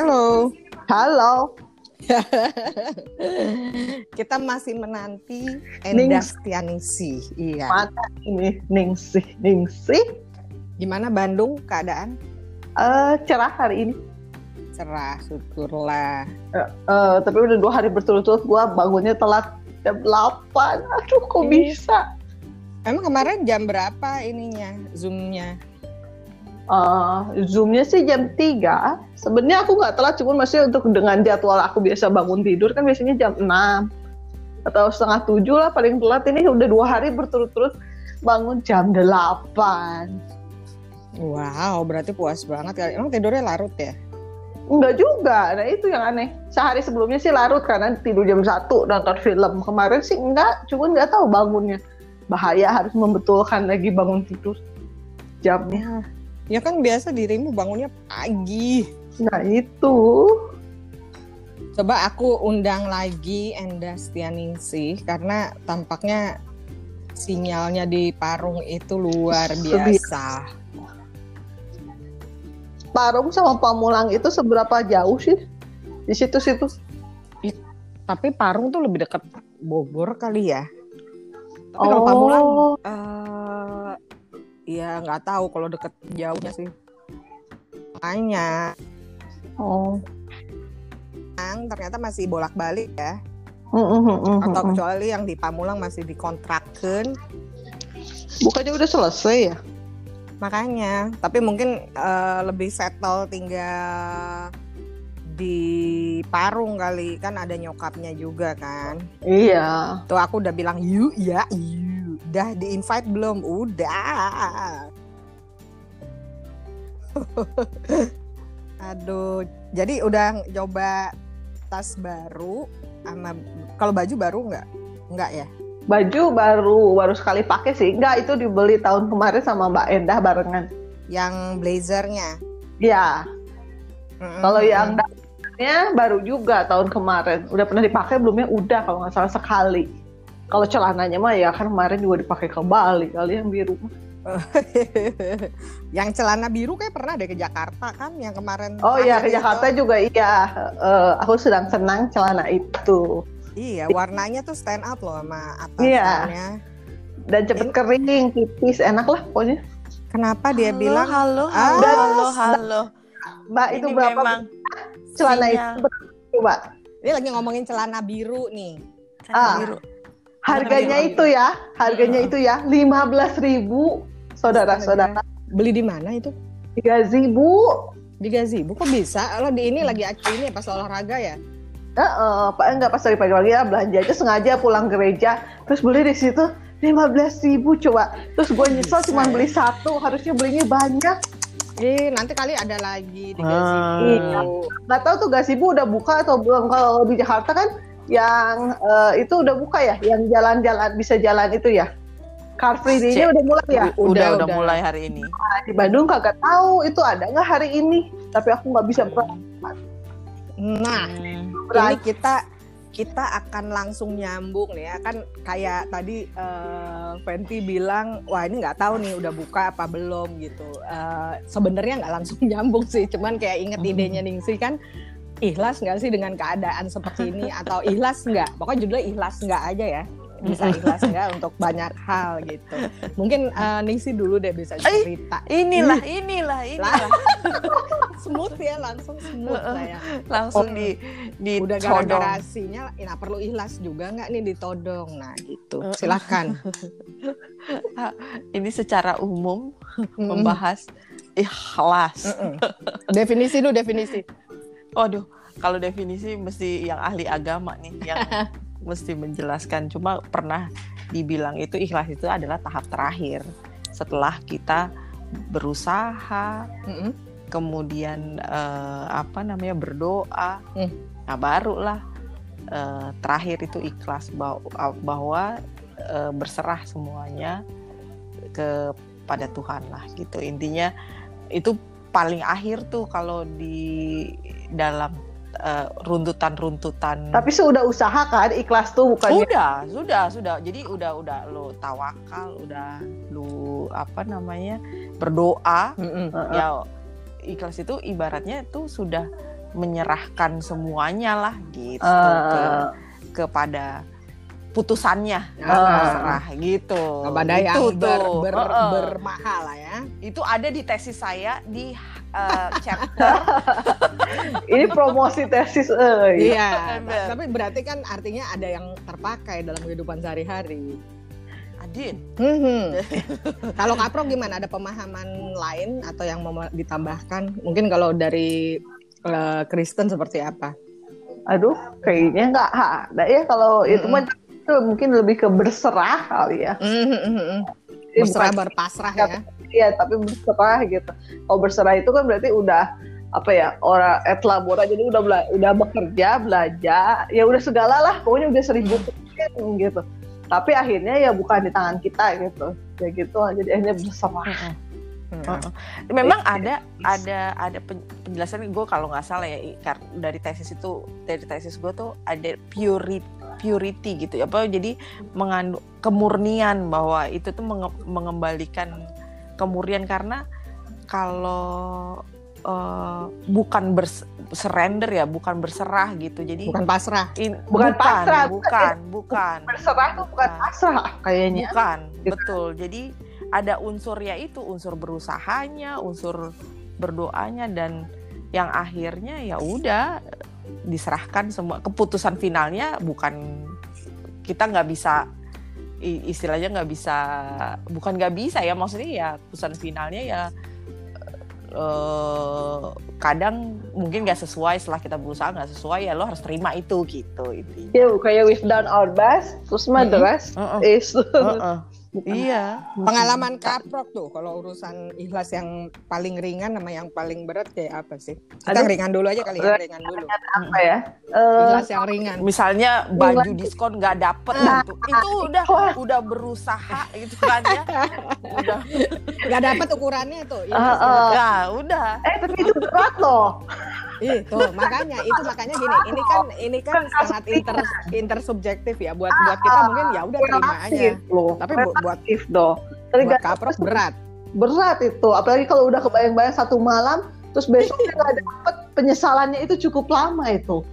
Halo. Halo. Kita masih menanti Endas Tianisi. Iya. Mana ini Ningsih, Ningsih. Gimana Bandung keadaan? Eh cerah hari ini. Cerah, syukurlah. Eh, eh, tapi udah dua hari berturut-turut gua bangunnya telat jam 8. Aduh, kok bisa? Emang kemarin jam berapa ininya, zoomnya? Eh, Zoomnya sih jam 3. Sebenarnya aku nggak telat, cuman masih untuk dengan jadwal aku biasa bangun tidur kan biasanya jam 6 atau setengah tujuh lah paling telat ini udah dua hari berturut-turut bangun jam 8. Wow, berarti puas banget kali. Emang tidurnya larut ya? Enggak juga, nah itu yang aneh. Sehari sebelumnya sih larut karena tidur jam 1 nonton film. Kemarin sih enggak, cuman nggak tahu bangunnya. Bahaya harus membetulkan lagi bangun tidur jamnya. Ya kan biasa dirimu bangunnya pagi. Nah itu. Coba aku undang lagi Endas Tianisi karena tampaknya sinyalnya di Parung itu luar biasa. Parung sama Pamulang itu seberapa jauh sih? Di situ-situ. Tapi Parung tuh lebih dekat Bogor kali ya. Tapi kalau Pamulang Oh, eh ya nggak tahu kalau deket jauhnya sih. Makanya oh. Ang, ternyata masih bolak-balik ya. Mm, mm, mm, mm, Atau kecuali yang di Pamulang masih dikontrakken. Bukannya udah selesai ya? Makanya, tapi mungkin eh, lebih settle tinggal di Parung kali kan ada nyokapnya juga kan. Iya. Tuh aku udah bilang yuk ya yuk. Udah di invite belum? Udah. Aduh, jadi udah coba tas baru sama kalau baju baru nggak? Nggak ya? Baju baru baru sekali pakai sih. Enggak, itu dibeli tahun kemarin sama Mbak Endah barengan. Yang blazernya. Iya. Mm-mm. Kalau yang dapetnya baru juga tahun kemarin. Udah pernah dipakai belumnya? Udah kalau nggak salah sekali. Kalau celananya mah ya kan kemarin juga dipakai ke Bali kali yang biru. yang celana biru kayak pernah deh ke Jakarta kan yang kemarin Oh iya ke itu. Jakarta juga iya. Eh, aku sedang senang celana itu Iya, warnanya tuh stand out loh sama Iya. atasannya. dan cepet kering, tipis, enak lah pokoknya. Kenapa dia halo, bilang halo, Ah, halo, halo, halo. Mbak itu Ini berapa memang celana sinyal. itu? Berapa, Coba. dia lagi ngomongin celana biru nih. Celana Ah. biru. Harganya itu ya, harganya itu ya 15.000 saudara-saudara. Beli di mana itu? Tiga ribu. Di Gazebo kok bisa? Lo di ini lagi ini ya pas olahraga ya? Heeh, Pak enggak pas dari pagi-pagi ya belanja aja sengaja pulang gereja terus beli di situ 15.000 coba. Terus gue nyesel Bisa cuma ya? beli satu, harusnya belinya banyak. Eh, nanti kali ada lagi di Ah. Gazebo. Nggak tahu tuh Gasibu udah buka atau belum. Kalau di Jakarta kan yang eh, itu udah buka ya, yang jalan-jalan bisa jalan itu ya. Car Free Day-nya udah mulai ya. udah, Udah, udah, udah. mulai hari ini. Nah, di Bandung kagak tahu itu ada nggak hari ini. Tapi aku nggak bisa berangkat. Nah, Hmm. ini kita kita akan langsung nyambung nih ya kan kayak tadi eh, Fenty bilang wah ini nggak tahu nih udah buka apa belum gitu Eh, sebenarnya nggak langsung nyambung sih cuman kayak inget Hmm. idenya Ningsi kan ikhlas nggak sih dengan keadaan seperti ini? Atau ikhlas nggak? Pokoknya judulnya ikhlas nggak aja ya. Bisa ikhlas nggak untuk banyak hal gitu. Mungkin eh, Ningsi dulu deh bisa Eh, cerita. Inilah, inilah, inilah. smooth ya langsung smooth lah ya. Langsung di di udah gara-gara sinyal nah perlu ikhlas juga nggak nih ditodong nah gitu. Silakan. Ini secara umum membahas ikhlas. Definisi dulu definisi Waduh, kalau definisi mesti yang ahli agama nih yang mesti menjelaskan. Cuma pernah dibilang itu ikhlas itu adalah tahap terakhir setelah kita berusaha, Mm-mm. kemudian eh, apa namanya berdoa. Hmm. Nah, barulah eh, terakhir itu ikhlas bahwa, bahwa eh, berserah semuanya kepada Tuhan lah gitu. Intinya itu paling akhir tuh kalau di dalam eh, runtutan-runtutan Tapi sudah usaha kan ikhlas tuh bukannya. Udah, sudah, sudah. Jadi udah udah lo tawakal, udah lu apa namanya? berdoa. Mm-mm. Heeh. Ya ikhlas itu ibaratnya itu sudah menyerahkan semuanya lah gitu Eh, ke kepada putusannya terserah gitu kepada yang itu ber, tuh ber- Heeh. bermahal lah ya. itu ada di tesis saya di uh, chapter ini promosi tesis eh. Iya, Bener. tapi berarti kan artinya ada yang terpakai dalam kehidupan sehari-hari. Adin Hmm. kalau Kapro gimana? Ada pemahaman lain atau yang mau ditambahkan? Mungkin kalau dari eh, Kristen seperti apa? Aduh, kayaknya nggak ada ya kalau itu mah itu mungkin lebih ke berserah kali ya. Hmm, hmm, hmm, hmm. Jadi Berserah berpasrah ya. Iya, tapi berserah gitu. Kalau berserah itu kan berarti udah apa ya orang et labora jadi udah bela- udah bekerja belajar ya udah segala lah pokoknya udah seribu persen gitu. Tapi akhirnya ya bukan di tangan kita gitu ya gitu jadi akhirnya berserah. Hmm. Memang ada ada ada pen- penjelasan gue kalau nggak salah ya dari tesis itu dari tesis gue tuh ada purity purity gitu ya. Apa jadi mengandung kemurnian bahwa itu tuh menge- mengembalikan kemurnian karena kalau eh, bukan bers- surrender ya bukan berserah gitu jadi Bukan pasrah. in- Bukan pasrah, bukan bukan berserah tuh bukan Bukan. pasrah kayaknya Bukan, Gitu. betul. Jadi ada unsur ya itu unsur berusahanya, unsur berdoanya dan yang akhirnya ya udah diserahkan semua keputusan finalnya bukan kita nggak bisa istilahnya nggak bisa bukan nggak bisa ya maksudnya ya keputusan finalnya ya eh, kadang mungkin nggak sesuai setelah kita berusaha nggak sesuai ya lo harus terima itu gitu intinya. ya kayak we've done our best terus mah the rest Heeh, is heeh. bukan. Iya. Pengalaman kaprok tuh kalau urusan ikhlas yang paling ringan sama yang paling berat kayak apa sih? Kita Aduh. yang ringan dulu aja kali ya, ringan dulu. apa ya Eh, Ikhlas yang ringan. misalnya baju diskon nggak dapet Nah, gitu itu udah wah. udah berusaha gitu kan ya udah Gak dapet ukurannya tuh. Ah, ikhlas ah. gitu. ya udah eh tapi itu berat loh Ih, tuh makanya itu makanya gini, ini kan ini kan sangat inter intersubjektif ya buat buat kita mungkin ya udah terima aja. Loh Tapi bu- buat relatif dong buat kaprok berat. berat itu apalagi kalau udah kebayang-bayang satu malam terus besoknya nggak dapet penyesalannya itu cukup lama itu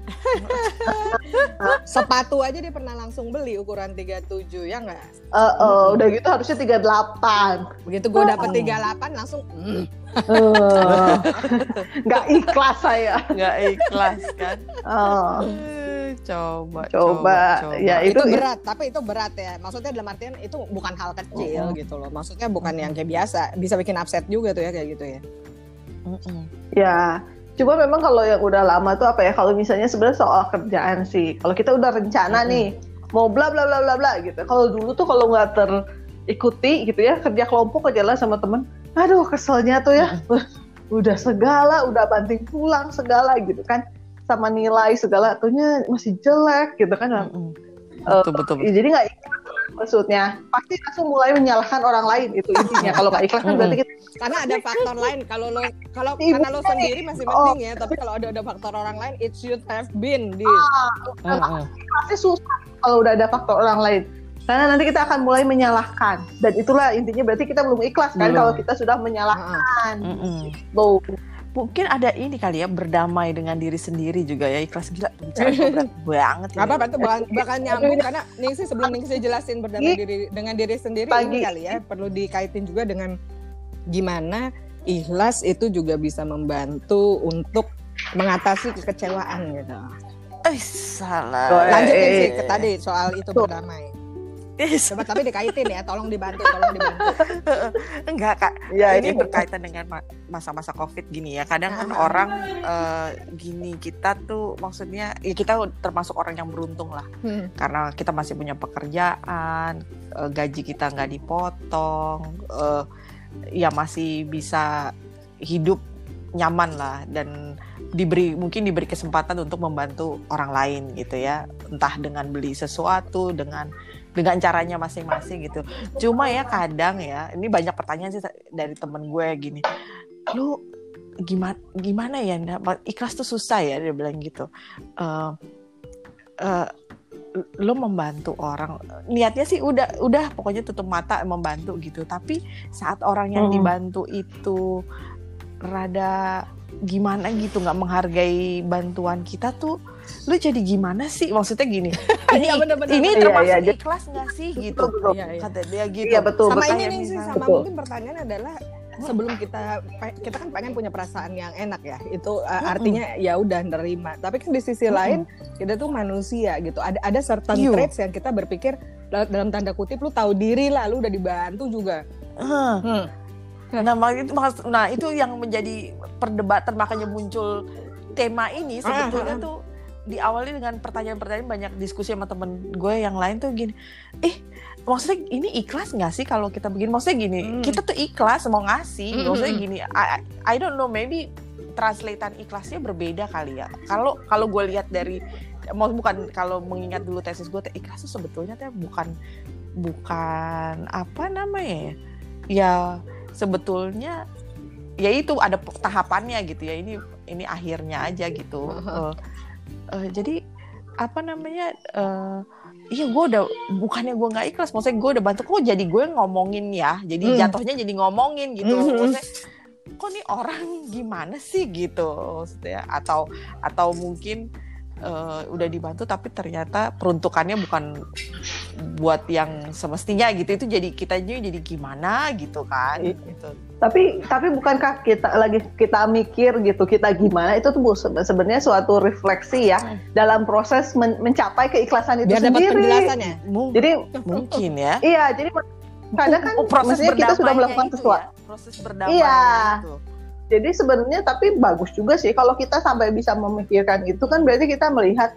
Sepatu aja dia pernah langsung beli ukuran 37 ya nggak? Eh, eh, udah gitu harusnya 38 Begitu gue dapet Oh. 38 langsung mm, nggak ikhlas saya nggak ikhlas kan Eh, Eh, coba coba ya itu, itu, berat, tapi itu berat ya. Maksudnya dalam artian itu bukan hal kecil Oh. gitu loh. Maksudnya bukan yang kayak biasa, bisa bikin upset juga tuh ya kayak gitu ya. Mm-mm. ya coba memang kalau yang udah lama tuh apa ya kalau misalnya sebenarnya soal kerjaan sih kalau kita udah rencana Mm-mm. nih mau bla bla bla bla bla gitu. Kalau dulu tuh kalau nggak terikuti gitu ya kerja kelompok aja lah sama temen aduh keselnya tuh ya. Udah segala udah banting pulang segala gitu kan. Sama nilai segala tuhnya masih jelek gitu kan. Mm-mm. Eh, betul betul Ya, jadi nggak maksudnya pasti langsung mulai menyalahkan orang lain itu intinya kalau nggak ikhlas kan berarti kita Karena ada faktor lain. Kalau lo kalau karena lo sendiri masih Oh. mending ya, tapi kalau ada ada faktor orang lain, it should have been this. Mm-mm. pasti susah kalau udah ada faktor orang lain karena nanti kita akan mulai menyalahkan dan itulah intinya berarti kita belum ikhlas kan Belum. kalau kita sudah menyalahkan Mm-mm. Tuh. Mungkin ada ini kali ya berdamai dengan diri sendiri juga ya ikhlas gila bicara berat banget Gak ini. apa-apa tuh bakal, bakal nyambung karena Ningsi sebelum Ningsi jelasin berdamai diri dengan diri sendiri ini Pagi. kali ya perlu dikaitin juga dengan gimana ikhlas itu juga bisa membantu untuk mengatasi kekecewaan gitu. eh salah Oh, eh, Lanjut eh, Ningsi ke tadi soal itu berdamai. Eh, Coba tapi dikaitin ya, tolong dibantu, tolong dibantu. enggak kak. Ya ini ini berkaitan dengan ma- masa-masa covid gini ya. Kadang kan orang eh, gini kita tuh maksudnya ya kita termasuk orang yang beruntung lah. Hmm. karena kita masih punya pekerjaan eh, gaji kita nggak dipotong eh, ya masih bisa hidup nyaman lah. Dan diberi mungkin diberi kesempatan untuk membantu orang lain gitu ya. Entah dengan beli sesuatu dengan dengan caranya masing-masing gitu. Cuma ya kadang ya ini banyak pertanyaan sih dari temen gue gini lu gimana gimana ya ikhlas tuh susah ya dia bilang gitu. Eh, eh, lo membantu orang. Niatnya sih udah udah pokoknya tutup mata membantu gitu. Tapi saat orang yang Hmm. dibantu itu rada gimana gitu nggak menghargai bantuan kita tuh lu jadi gimana sih maksudnya gini ini Iya, bener-bener. ini Iya, termasuk iya, jadi- ikhlas nggak sih Betul, gitu betul. Iya, iya. kata dia gitu Iya betul. sama betul. ini nih sih sama Betul. mungkin pertanyaan adalah sebelum kita kita kan pengen punya perasaan yang enak ya itu uh, artinya ya udah nerima tapi kan di sisi lain kita tuh manusia gitu ada ada certain Iya. traits yang kita berpikir dal- dalam tanda kutip lu tahu diri lah lu udah dibantu juga. Hmm. Nah, itu nah itu yang menjadi perdebatan makanya muncul tema ini sebetulnya Ah, ah, ah. tuh diawali dengan pertanyaan-pertanyaan banyak diskusi sama temen gue yang lain tuh gini, eh maksudnya ini ikhlas nggak sih kalau kita begini? Maksudnya gini, Hmm. kita tuh ikhlas mau ngasih, Hmm, maksudnya gini, I, I- don't know maybe translatean ikhlasnya berbeda kali ya. Kalau kalau gue lihat dari mau bukan kalau mengingat dulu tesis gue, ikhlas tuh sebetulnya teh bukan bukan apa namanya ya? Ya sebetulnya ya itu ada tahapannya gitu ya ini ini akhirnya aja gitu Eh, eh, jadi apa namanya eh iya gue udah bukannya gue nggak ikhlas maksudnya gue udah bantu kok jadi gue ngomongin ya jadi Hmm. jatuhnya jadi ngomongin gitu Hmm. maksudnya kok nih orang gimana sih gitu maksudnya atau atau mungkin eh, udah dibantu tapi ternyata peruntukannya bukan buat yang semestinya gitu itu jadi kita jadi gimana gitu kan gitu Tapi tapi bukankah kita lagi kita mikir gitu kita gimana itu tuh sebenarnya suatu refleksi ya Hmm. dalam proses men- mencapai keikhlasan itu biar dapat sendiri. penjelasannya Mung- Jadi mungkin ya iya jadi kadang kan Oh, proses kita sudah melakukan itu sesuatu. ya, proses berdamai Iya. itu. Jadi sebenarnya tapi bagus juga sih kalau kita sampai bisa memikirkan itu kan berarti kita melihat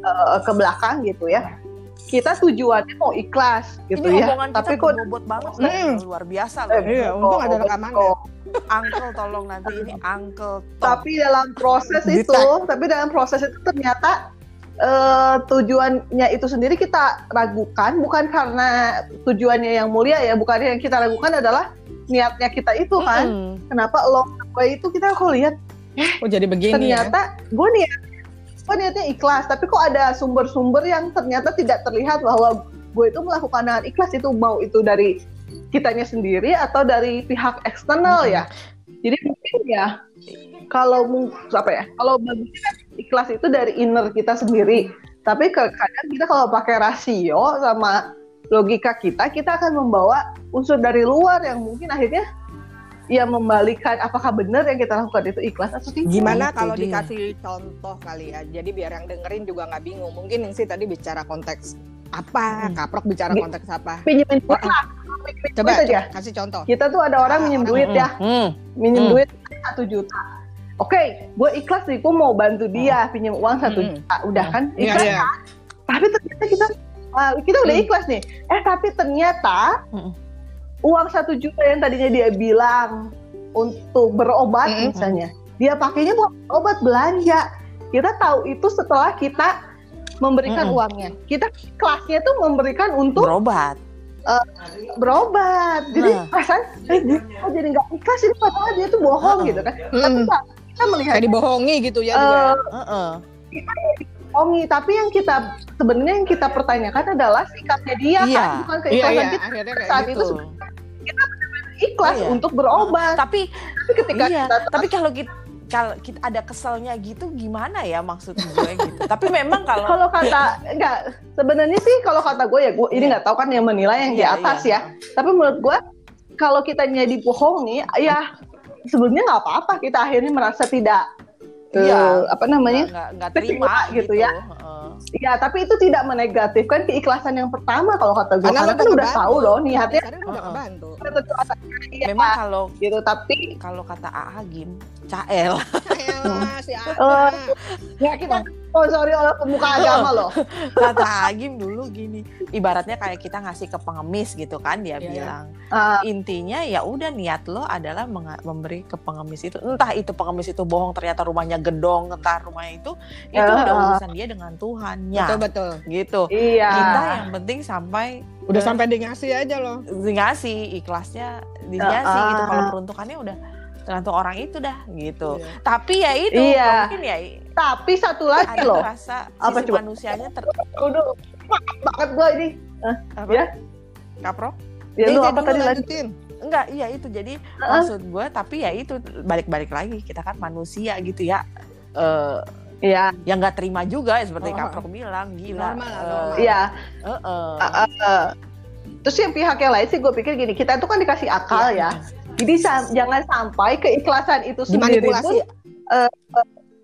eh, ke belakang gitu ya. Kita tujuannya mau ikhlas gitu ini ya. omongan Tapi kita kok berbobot banget Hmm. loh, luar biasa Eh, loh. Iya, untung ada rekamannya. Uncle tolong nanti ini Uncle Tom. tapi dalam proses itu, tapi dalam proses itu ternyata eh, tujuannya itu sendiri kita ragukan bukan karena tujuannya yang mulia ya, bukan yang kita ragukan adalah niatnya kita itu kan. Mm-mm. Kenapa along way itu kita kok lihat oh jadi begini ya? ternyata gue niat gue niatnya ikhlas tapi kok ada sumber-sumber yang ternyata tidak terlihat bahwa gue itu melakukan dengan ikhlas itu mau itu dari kitanya sendiri atau dari pihak eksternal Mhm. ya? Jadi mungkin ya kalau apa ya kalau bagusnya ikhlas itu dari inner kita sendiri. Tapi ke- kadang kita kalau pakai rasio sama logika kita kita akan membawa unsur dari luar yang mungkin akhirnya ya membalikan apakah benar yang kita lakukan itu ikhlas atau tidak Gimana Itu kalau dia. dikasih contoh kali ya? Jadi biar yang dengerin juga nggak bingung. Mungkin yang sih tadi bicara konteks apa, Hmm. kaprok bicara Bi- konteks apa. pinjemin duit lah Coba, Duit aja. coba kasih contoh. kita tuh ada orang Ah, minjem orang- duit ya Hmm. minjem Hmm. duit satu juta oke gue ikhlas nih gue mau bantu dia pinjam uang satu Hmm. juta udah kan Iya, ikhlas iya. kan tapi ternyata kita kita udah Hmm. ikhlas nih eh tapi ternyata Hmm. Uang satu juta yang tadinya dia bilang untuk berobat Hmm. misalnya dia pakainya buat obat belanja kita tahu itu setelah kita memberikan Mm-mm. uangnya kita kelasnya tuh memberikan untuk Berobat. berobat. Jadi Nah. perasaan eh, dia jadi nggak ikhlas ini padahal dia tuh bohong Heeh. gitu kan. Tapi Mm-mm. nggak, kita melihat Kayak dibohongi gitu ya. juga. Heeh. Bohongi, tapi yang kita sebenarnya yang kita pertanyakan adalah sikapnya dia Iya. kan, bukan Iya, keikhlasan iya. kita Akhirnya kayak saat gitu. itu ikhlas Iya. untuk berobat. Tapi Tapi ketika iya, kita tapi kalau kita kalau kita ada keselnya gitu gimana ya maksud gue gitu. Tapi memang kalau kalau kata enggak sebenarnya sih kalau kata gue ya gue ini Iya. nggak tahu kan yang menilai yang di Iya, atas iya. ya. Tapi menurut gue kalau kita jadi bohongi ya sebenarnya nggak apa-apa kita akhirnya merasa tidak eh, Iya. apa namanya nggak nggak terima terima gitu gitu, ya. Ya, tapi itu tidak menegatifkan keikhlasan yang pertama kalau kata gue. Karena Karena, kan udah tahu loh niatnya Dasarnya lu udah. Iya, Memang kalau gitu. Tapi kalau kata Agim, Cael. Elah, si Eh, Ana. ya kita oh sorry oleh pemuka agama loh. kata Agim dulu gini, ibaratnya kayak kita ngasih ke pengemis gitu kan dia Iya. bilang. Ah, Intinya ya udah niat lo adalah memberi ke pengemis itu. Entah itu pengemis itu bohong ternyata rumahnya gedong, entah rumahnya itu itu Ya. udah urusan dia dengan Tuhannya. Betul betul. Gitu. iya. Kita yang penting sampai Udah ke- sampai di ngasih aja loh. ngasih ikhlasnya dikasih Ah. gitu kalau peruntukannya udah tergantung orang itu dah gitu. Iya. Tapi ya itu Iya. mungkin ya Tapi satu lagi ada loh. rasa Apa sisi coba? manusianya ter Udah maaf banget gue ini. apa? Ya. Kapro? Ya lu Jadi apa tadi lagi? lanjutin. enggak iya itu jadi Heeh. maksud gue tapi ya itu balik-balik lagi kita kan manusia gitu ya Eh Iya, yang nggak terima juga ya seperti Oh, Kaprok bilang gila Normal lah, Eh, normal. iya. eh, eh. Uh, uh, uh. Terus yang pihak yang lain sih gue pikir gini, kita itu kan dikasih akal Iya. ya. Jadi sa- jangan sampai keikhlasan itu sendiri pun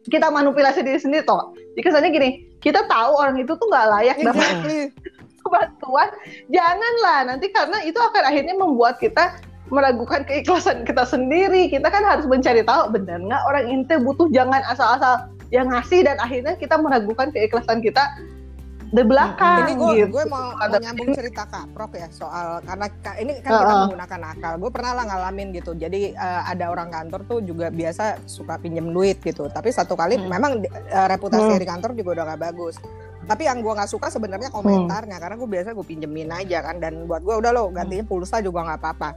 kita manipulasi diri sendiri toh. Jadi kesannya gini, kita tahu orang itu tuh nggak layak dapat bantuan, janganlah nanti karena itu akan akhirnya membuat kita meragukan keikhlasan kita sendiri. Kita kan harus mencari tahu benar nggak orang inte butuh jangan asal-asal yang ngasih dan akhirnya kita meragukan keikhlasan kita di belakang Ini gue gitu. gue mau, mau nyambung cerita kaprok ya soal karena ka- ini kan kita Heeh. menggunakan akal. Gue pernah lah ngalamin gitu. Jadi eh, ada orang kantor tuh juga biasa suka pinjem duit gitu. Tapi satu kali Hmm. memang eh, reputasi Hmm. di kantor juga udah gak bagus. Tapi yang gue nggak suka sebenarnya komentarnya karena gue biasa gue pinjemin aja kan dan buat gue udah lo gantinya pulsa juga nggak apa-apa.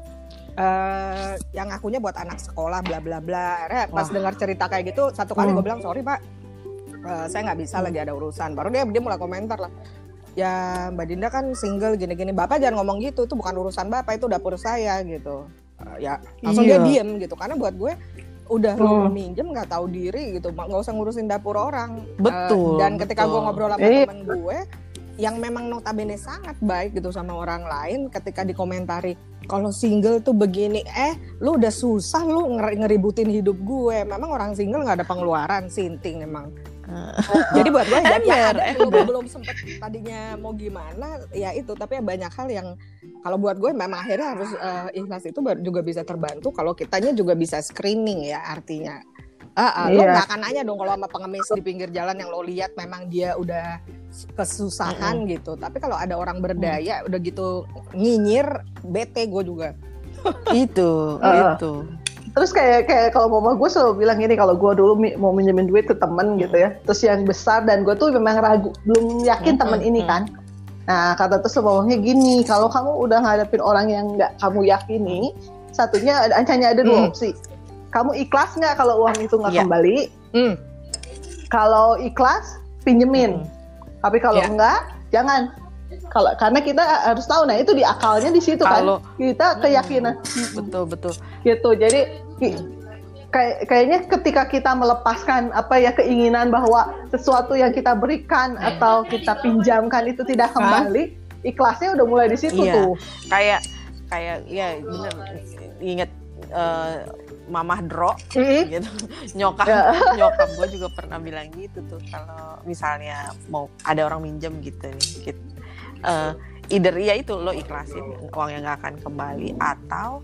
eh yang akunya buat anak sekolah bla bla bla. Akhirnya pas dengar cerita kayak gitu satu kali Hmm. gue bilang sorry pak, eh, saya nggak bisa lagi ada urusan. Baru dia dia mulai komentar lah. Ya Mbak Dinda kan single gini-gini. Bapak jangan ngomong gitu, itu bukan urusan bapak itu dapur saya gitu. Eh, ya langsung Iya. dia diem gitu karena buat gue udah lu Hmm. minjem nggak tahu diri gitu nggak usah ngurusin dapur orang Eh, Betul, dan ketika gue ngobrol sama Iya. temen gue yang memang notabene sangat baik gitu sama orang lain ketika dikomentari kalau single tuh begini eh lu udah susah lu nger- ngeributin hidup gue memang orang single nggak ada pengeluaran sinting emang jadi buat gue ya, ya Ember, ember. belum sempet tadinya mau gimana ya itu tapi ya banyak hal yang kalau buat gue memang akhirnya harus eh, ikhlas itu juga bisa terbantu kalau kitanya juga bisa screening ya artinya ah, lo Iya. nggak akan nanya dong kalau sama pengemis di pinggir jalan yang lo lihat memang dia udah kesusahan gitu. Tapi kalau ada orang berdaya udah gitu nyinyir, bete gue juga. itu Heeh. itu Terus kayak kayak kalau mama gue selalu bilang gini kalau gue dulu mau minjemin duit ke temen gitu ya, terus yang besar dan gue tuh memang ragu, belum yakin Mm-mm, temen ini mm. kan. Nah kata terus mamanya gini, kalau kamu udah ngadepin orang yang nggak kamu yakini, satunya hanya ada dua Hmm. opsi. Kamu ikhlas nggak kalau uang itu nggak Iya. kembali? Hmm. Kalau ikhlas, pinjemin. Tapi kalau Iya. enggak, jangan. Kalau karena kita harus tahu, nah itu di akalnya di situ kan. kalau Kita keyakinan betul betul gitu jadi kayak kayaknya ketika kita melepaskan apa ya keinginan bahwa sesuatu yang kita berikan atau kita pinjamkan itu tidak kembali ikhlasnya udah mulai di situ Iya. tuh kayak kayak ya bener inget eh, mamah Dro gitu nyokap Ya. nyokap gue juga pernah bilang gitu tuh kalau misalnya mau ada orang minjem gitu nih gitu. Eh, either ya itu lo ikhlasin uang yang gak akan kembali atau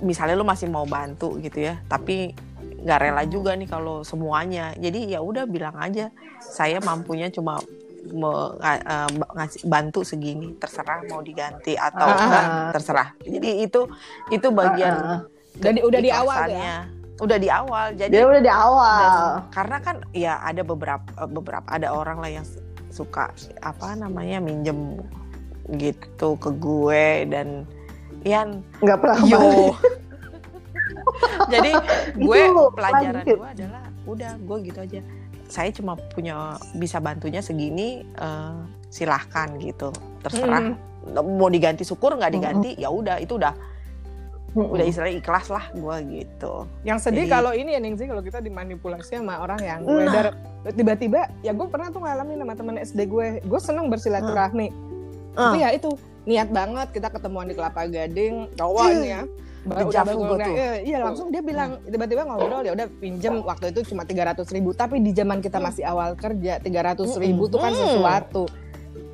misalnya lo masih mau bantu gitu ya tapi nggak rela juga nih kalau semuanya jadi ya udah bilang aja saya mampunya cuma me- eh, ngasih bantu segini terserah mau diganti atau Ah. enggak terserah jadi itu itu bagian Ah, ah. Udah di- udah di awal ya? udah di awal jadi dia udah di awal dan karena kan ya ada beberapa beberapa ada orang lah yang suka apa namanya minjem gitu ke gue dan Ian nggak pernah yo. jadi gue pelajaran lanjut. gue adalah udah gue gitu aja. Saya cuma punya bisa bantunya segini eh, silahkan gitu terserah. Mau diganti syukur nggak diganti ya udah itu udah udah istilahnya ikhlas lah gue gitu Yang sedih Jadi- kalau ini ya Ningsi kalau kita dimanipulasi sama orang yang Nah. tiba-tiba ya gue pernah tuh ngalamin sama teman SD gue. Gue seneng bersilaturahmi. Tapi ya itu niat banget kita ketemuan di Kelapa Gading, cowok Hmm. ini ya. Baru tuh. Iya, iya langsung dia bilang tiba-tiba ngobrol ya udah pinjem waktu itu cuma 300 ribu tapi di zaman kita masih awal kerja 300 ribu tuh kan Hmm.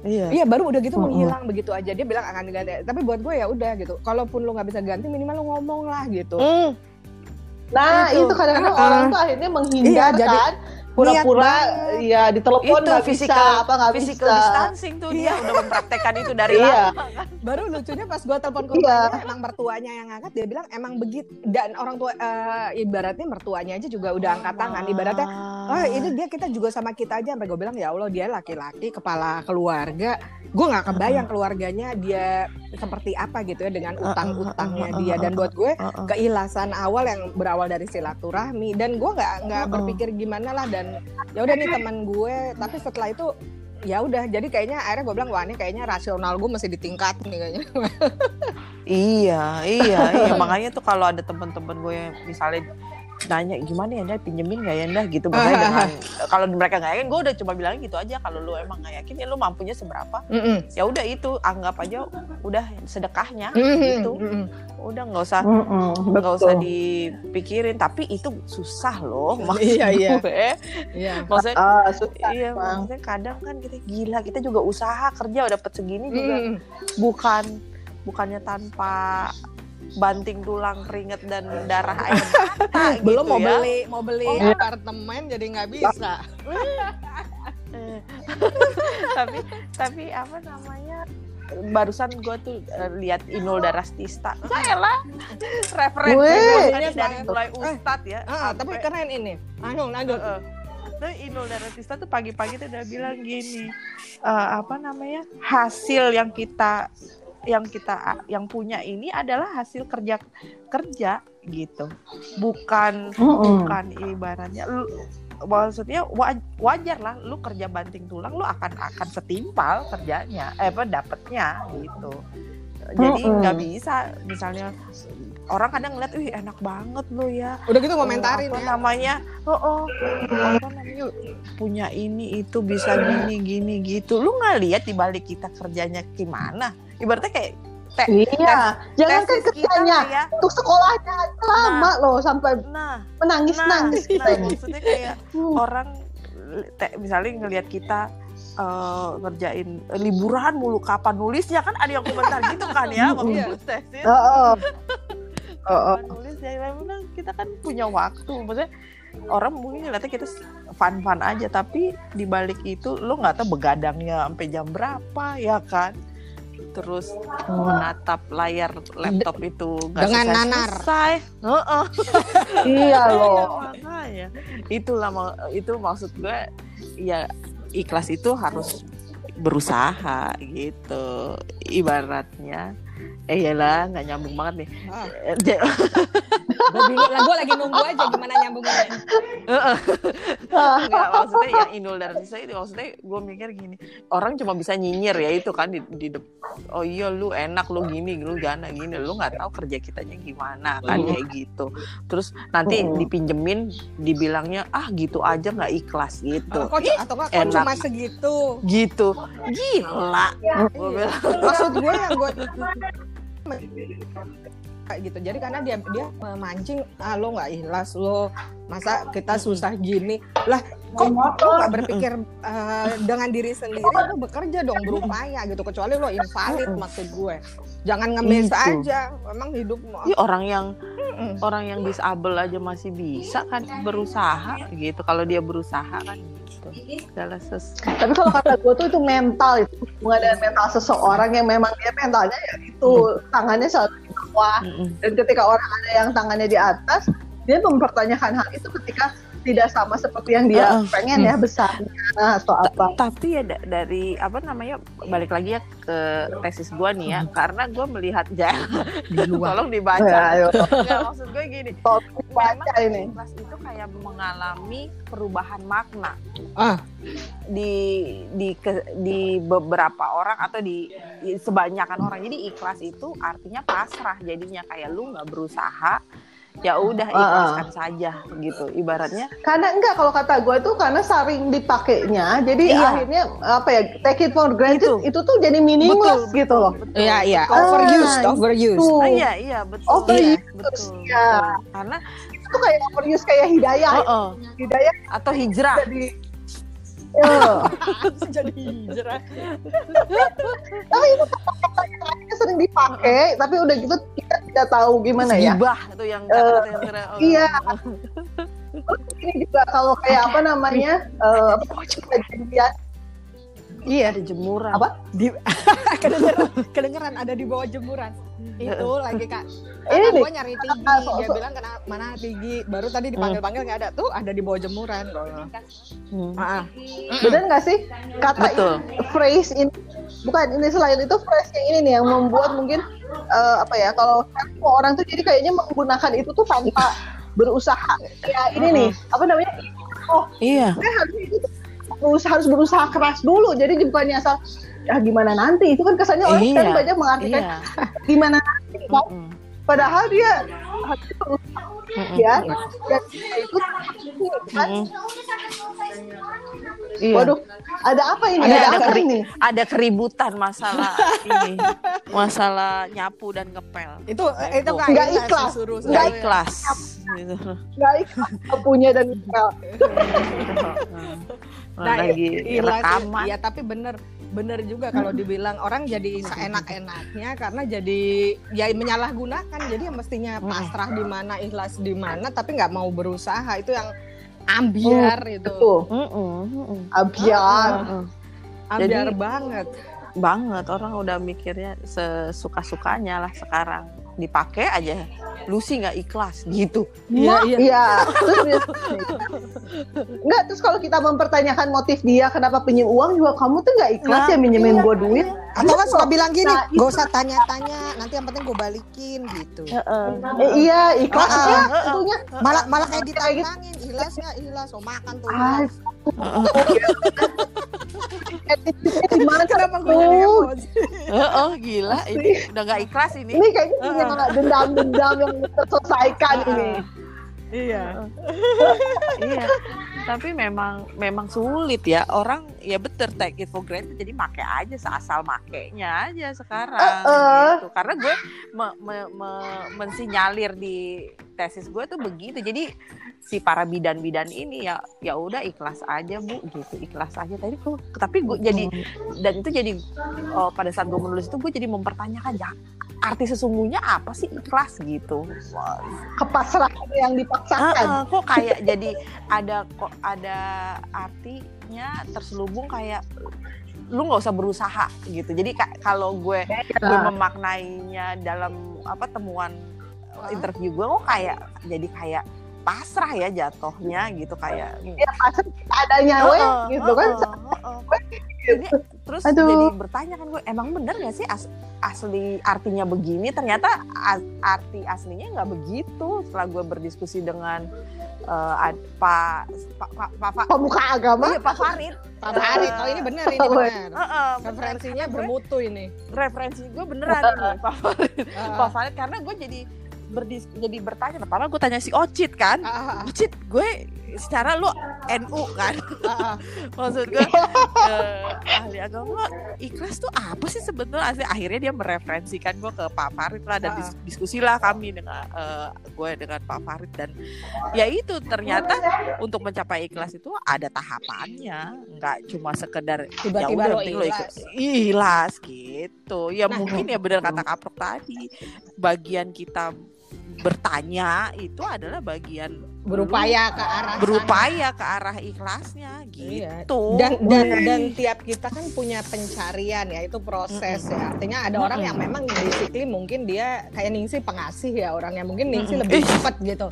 Iya Iya baru udah gitu Mm-mm. menghilang begitu aja dia bilang akan diganti tapi buat gue ya udah gitu kalaupun lu nggak bisa ganti minimal lu ngomong lah gitu Hmm, nah Itu. itu, kadang-kadang Ah, orang ah. tuh akhirnya menghindar Iya, jadi kan pura-pura ya ditelepon Itu nggak bisa physical- apa nggak physical bisa. distancing tuh dia udah mempraktekkan itu dari iya. lama baru lucunya pas gue telepon ke Iya. emang mertuanya yang angkat dia bilang emang begitu dan orang tua eh, ibaratnya mertuanya aja juga udah angkat tangan ibaratnya oh ini dia kita juga sama kita aja sampai gue bilang ya Allah dia laki-laki kepala keluarga. Gue nggak kebayang keluarganya dia seperti apa gitu ya dengan utang-utangnya dia. Dan buat gue Heeh. keikhlasan awal yang berawal dari silaturahmi. Dan gue nggak nggak berpikir gimana lah dan ya udah nih teman gue tapi setelah itu ya udah jadi kayaknya akhirnya gue bilang wah ini kayaknya rasional gue masih ditingkat nih kayaknya Iya, iya, iya. Makanya tuh kalau ada teman-teman gue yang misalnya nanya gimana ya Nda pinjemin gak ya Nda gitu makanya dengan kalau mereka nggak yakin gue udah cuma bilang gitu aja kalau lu emang nggak yakin ya lu mampunya seberapa Mm-mm. ya udah itu anggap aja udah sedekahnya Mm-mm. gitu Mm-mm. udah nggak usah nggak usah betul. dipikirin tapi itu susah loh maksud Iya, iya. Iya. maksudnya Ah, susah iya emang. maksudnya kadang kan kita gila kita juga usaha kerja udah dapat segini juga bukan bukannya tanpa banting tulang keringet dan darah air mata Belum gitu mau ya. beli mau beli Oh. apartemen jadi nggak bisa. Tapi tapi apa namanya barusan gue tuh eh, lihat Inul Darastista saya lah referensi Iya, dari mulai ustad ya Ah, tapi keren ini. Lanjut, lanjut. Heeh. Tuh Inul Daratista tuh pagi-pagi tuh udah bilang gini, eh, apa namanya hasil yang kita yang kita yang punya ini adalah hasil kerja kerja gitu, bukan Mm-mm. bukan ibaratnya. Lu maksudnya wa- wajar lah lu kerja banting tulang lu akan akan setimpal kerjanya eh apa dapetnya gitu. Jadi nggak bisa misalnya orang kadang ngeliat wih enak banget lu ya. Udah gitu komentarin apa ya. namanya? Oh, oh apa namanya? Punya ini itu bisa gini gini gitu. Lu nggak lihat di balik kita kerjanya gimana ibaratnya kayak Iya, jangan kan kerjanya kayak untuk sekolahnya aja lama loh sampai nah menangis nah, nangis nah, kita ini. maksudnya kayak Hmm. orang te- misalnya ngelihat kita eh, ngerjain liburan mulu kapan nulisnya kan ada yang komentar gitu kan ya waktu Iya. tesis Oh, oh. Oh, oh. Kapan nulis ya memang kita kan punya waktu maksudnya orang mungkin ngeliatnya kita fun fun aja tapi di balik itu lo nggak tahu begadangnya sampai jam berapa ya kan terus menatap layar laptop itu nggak Dengan selesai nanar. selesai Heeh. Iya loh. makanya itulah itu maksud gue ya ikhlas itu harus berusaha gitu ibaratnya eh iyalah nggak nyambung banget nih Ah. Eh, Gue bingung lah, gue lagi nunggu aja gimana nyambungnya. Enggak, maksudnya yang Inul Daratista itu maksudnya gue mikir gini orang cuma bisa nyinyir ya itu kan di, di oh iya lu enak lu gini lu gana gini lu nggak tahu kerja kitanya gimana kan Mm. kayak gitu terus nanti Mm. dipinjemin dibilangnya ah gitu aja nggak ikhlas gitu Kok, atau kok, kok enak. cuma segitu? gitu gila Iya. Gua bilang, Maksud gue yang gue kayak gitu. Jadi karena dia dia memancing, ah lo nggak ikhlas lo masa kita susah gini? Lah kok lo nggak berpikir eh, dengan diri sendiri lo bekerja dong berupaya gitu kecuali lo invalid maksud gue. Jangan ngemis Itu. aja memang hidup "Ih, orang yang Mm-mm. orang yang disabel aja masih bisa kan berusaha gitu. Kalau dia berusaha kan gitu. Segala sesuatu Tapi kalau kata gue tuh itu mental itu. Hubungan dengan mental seseorang yang memang dia mentalnya ya itu tangannya selalu di bawah. Mm-mm. dan ketika orang ada yang tangannya di atas dia mempertanyakan hal itu ketika tidak sama seperti yang dia Heeh. pengen ya besarnya atau apa. tapi ya da- dari apa namanya balik lagi ya ke tesis gua nih ya karena gua melihat ya di luar tolong dibaca Ya. Nggak, maksud gue gini Tolong baca ini. ikhlas itu kayak mengalami perubahan makna ah di di ke- di beberapa orang atau di, di sebanyakan orang jadi ikhlas itu artinya pasrah jadinya kayak lu nggak berusaha ya udah Ah, ah. ikhlaskan saja gitu ibaratnya Karena enggak kalau kata gue tuh karena saring dipakainya, jadi Iya. akhirnya apa ya take it for granted Itu. itu, tuh jadi meaningless Betul, gitu loh. betul, iya iya betul. overused Ah, overused Tuh. Ah, iya iya betul Overused, betul, ya. betul. karena Itu kayak overuse kayak hidayah, oh, oh. hidayah atau hijrah jadi Ya. Jadi hijrah tapi itu kata-katanya sering dipakai, tapi udah gitu kita tidak tahu gimana ya. gibah itu yang Eh, kata-kata yang kira- oh. iya. Ini juga kalau kayak apa namanya eh, perjanjian iya ada jemuran Apa? di kedengeran kedengeran ada di bawah jemuran itu lagi kak. Nih. gue nyari tinggi Ah, so- dia so- bilang kena mana tinggi baru tadi dipanggil panggil nggak ada. Tuh ada di bawah jemuran. Hmm. ah, ah. benar nggak sih? Kata Betul. ini, phrase ini bukan ini selain itu phrase yang ini nih yang membuat mungkin eh, apa ya kalau semua orang tuh jadi kayaknya menggunakan itu tuh tanpa berusaha. Ya ini nih apa namanya? Iya. Saya harus berusaha, harus berusaha keras dulu. Jadi bukannya asal ah gimana nanti? Itu kan kesannya orang Iya, kan banyak mengartikan Iya. gimana nanti? Kan? Mm-mm. padahal dia ya dan dia itu kan. Iya. waduh ada apa ini? Ada- ada, ada apa keri- ini? ada keributan masalah ini masalah nyapu dan ngepel. Itu itu nggak ikhlas nggak ikhlas. Gitu. nggak ikhlas punya dan Nah, lagi ikhlas, rekaman. Ya tapi bener bener juga kalau dibilang orang jadi seenak-enaknya karena jadi ya menyalahgunakan. Jadi yang mestinya pasrah di mana ikhlas di mana tapi nggak mau berusaha itu yang ambiar itu. tuh Mm-mm, mm-mm. abiar Mm-mm. ambiar Jadi- banget. banget orang udah mikirnya sesuka-sukanya lah sekarang dipakai aja lu sih nggak ikhlas gitu. Iya iya. Iya. Terus Enggak, terus kalau kita mempertanyakan motif dia kenapa pinjam uang juga kamu tuh nggak ikhlas Nah, ya minjemin iya, gua duit. atau kan suka bilang gini Nah, gak usah tanya-tanya nanti yang penting gue balikin gitu. Eh, iya, ikhlas Ah, ya ah, tentunya. malah malah kayak Kayak gitu. ditantangin ikhlas nggak? Ikhlas. Oh makan tuh. Attitude-nya di mana kenapa gue jadi tuh? emosi oh gila ini udah nggak ikhlas ini. Ini kayaknya punya dendam-dendam yang terselesaikan ini. iya. Iya. Tapi memang memang sulit ya. Orang ya betul take it for granted. Jadi make aja seasal makainya aja sekarang Eh, eh. gitu. karena gue me- me- me- mensinyalir di tesis gue tuh begitu. Jadi si para bidan-bidan ini ya ya udah ikhlas aja bu gitu ikhlas aja. Tadi tuh tapi gue jadi dan itu jadi oh, pada saat gue menulis itu gue jadi mempertanyakan ya arti sesungguhnya apa sih ikhlas? Gitu. Kepasrahan yang dipaksakan. Ah, ah, kok kayak jadi ada kok ada artinya terselubung kayak lu nggak usah berusaha gitu. Jadi ka- kalau gue gue memaknainya dalam apa temuan interview gue kok kayak jadi kayak pasrah ya jatuhnya gitu kayak Ya pasrah adanya weh Heeh, gitu kan. heeh, heeh. Ini terus Aduh. jadi bertanya kan gue emang bener gak sih as- asli artinya begini? Ternyata a- arti aslinya nggak begitu. Setelah gue berdiskusi dengan eh, ad- Pak Pak Pak Pak Pak Pemuka agama. iya, Pak Farid. Pak Farid. Oh ini benar ini Oh, benar. Heeh, referensinya bermutu ini. referensi gue beneran ini Pak Farid. Ah, Pak Farid karena gue jadi berdis jadi bertanya. Pertama gue tanya si Ocit kan. Ah, ah, Ocit gue secara lu NU kan? Maksud gue eh, ahli agama ikhlas tuh apa sih sebetulnya akhirnya dia mereferensikan gue ke Pak Farid lah dan dis- diskusilah kami dengan eh, gue dengan Pak Farid. Dan ya itu ternyata untuk mencapai ikhlas itu ada tahapannya. Nggak cuma sekedar tiba-tiba ya lo udah, penting lo ikhlas. ikhlas gitu. Ya Nah, mungkin ya benar kata kaprok tadi bagian kita bertanya itu adalah bagian berupaya ke arah sana. berupaya ke arah ikhlasnya Iya. gitu. Dan dan Wih. dan tiap kita kan punya pencarian ya itu proses ya. Artinya ada orang yang memang basically mungkin dia kayak Ningsi pengasih ya orangnya mungkin Ningsi Mm-mm. lebih Ih. cepat gitu.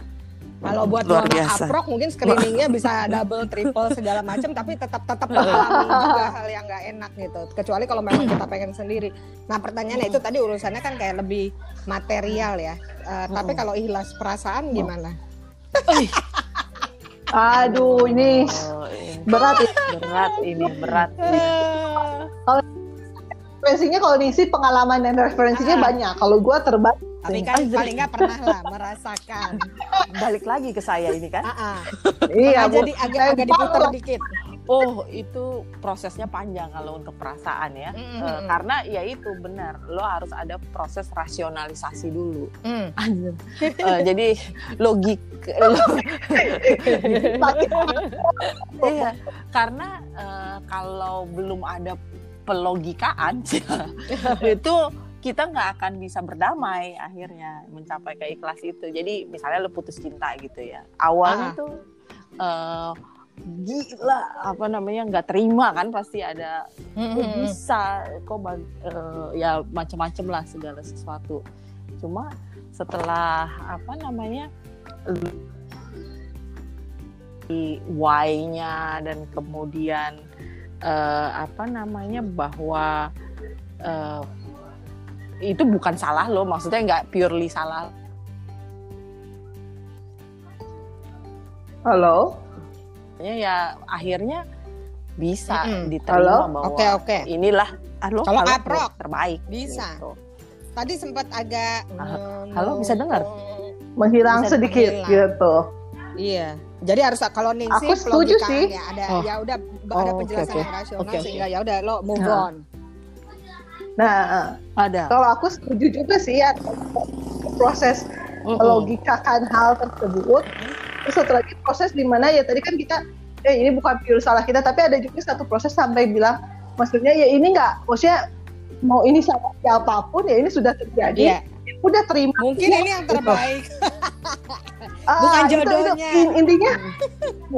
Kalau buat Luar biasa. Aprok mungkin screeningnya bisa double triple segala macam tapi tetap tetap mengalami juga hal yang nggak enak gitu. Kecuali kalau memang kita pengen sendiri. Nah pertanyaannya itu tadi urusannya kan kayak lebih material ya. Eh, tapi kalau ikhlas perasaan gimana Aduh, ini Oh, ini berat ya. berat ini berat. Referensinya kalau diisi pengalaman dan referensinya Ah. banyak. Kalau gua terbaik tapi kan paling nggak pernah lah merasakan. Balik lagi ke saya ini kan? Ah, ah. iya, jadi agak agak diputar dikit oh itu prosesnya panjang kalau untuk perasaan ya. Mm, Eh, mm, karena ya itu benar lo harus ada proses rasionalisasi dulu. Mm. Eh, jadi logik lo- iya karena eh, kalau belum ada pelogikaan itu kita nggak akan bisa berdamai akhirnya mencapai keikhlasan itu. Jadi misalnya lo putus cinta gitu ya awalnya Ah. tuh eh, gila. Apa namanya nggak terima kan pasti ada. Kok bisa? Kok eh, ya macam-macam lah segala sesuatu. Cuma setelah apa namanya di why-nya dan kemudian eh, apa namanya bahwa eh, itu bukan salah lo maksudnya nggak purely salah. Halo. Ya, ya akhirnya bisa Mm-mm. diterima Halo? bahwa Oke, oke. inilah ah, lo Kalau kalau kaprok, terbaik bisa. gitu. Tadi sempat agak Ah, halo, bisa dengar? menghilang Bisa sedikit menghilang. gitu. Iya. Jadi harus kalau Ningsi Aku setuju sih. ya ada Oh. ya udah Oh, ada penjelasan oke. yang rasional Oke, oke. sehingga ya udah lo move Nah. on. Nah, ada kalau aku setuju juga sih ya proses Mm-mm. logikakan hal tersebut. Terus satu lagi proses di mana ya tadi kan kita eh ini bukan pure salah kita tapi ada juga satu proses sampai bilang maksudnya ya ini nggak maksudnya mau ini sama siapa pun ya ini sudah terjadi Iya. ya udah terima Mungkin ini yang terbaik. Ah, bukan itu- itu jodohnya. in- intinya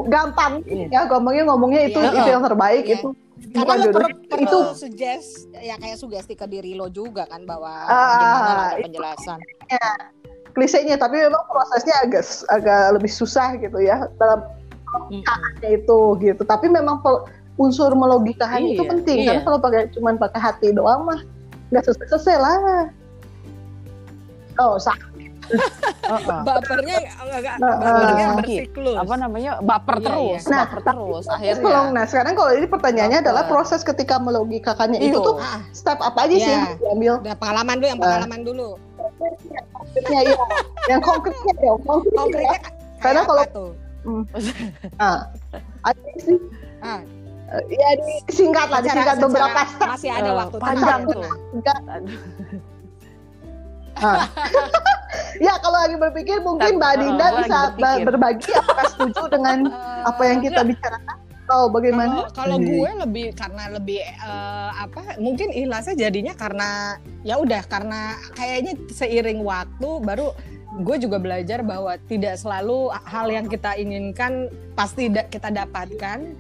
gampang Iya. ya ngomongnya ngomongnya itu Iya. itu yang terbaik Iya. itu Karena bukan lo jodoh perlu, perlu itu suggest ya kayak sugesti ke diri lo juga kan bahwa Ah, gimana ada itu. penjelasan. Klisenya tapi memang prosesnya agak agak lebih susah gitu ya dalam logikanya itu gitu tapi memang unsur melogikakan itu Iya, penting iya. karena kalau pakai cuman pakai hati doang mah nggak selesai selesai lah oh sa- Heeh. Bapernya enggak Nah, bapernya ah. bersiklus. apa namanya baper Iya, terus iya. Nah, baper terus Terus akhirnya kalau nah sekarang kalau ini pertanyaannya Baper. adalah proses ketika melogikakannya itu Iyo. tuh step apa aja sih Iya. yang diambil udah pengalaman dulu yang pengalaman dulu. Konkretnya ya yang konkretnya dong konkretnya Konkretnya Karena kayak kalau- tuh? nah, ada sih Ah, ya disingkat lah disingkat secara- beberapa step Masih ada Eh, waktu panjang tuh. Aduh. Ah. ya kalau lagi berpikir mungkin Mbak Dinda lagi bisa berpikir. berbagi apakah setuju dengan apa yang kita bicarakan atau bagaimana? Kalau kalau gue lebih karena lebih eh, apa mungkin ikhlasnya jadinya karena ya udah karena kayaknya seiring waktu baru gue juga belajar bahwa tidak selalu hal yang kita inginkan pasti da- kita dapatkan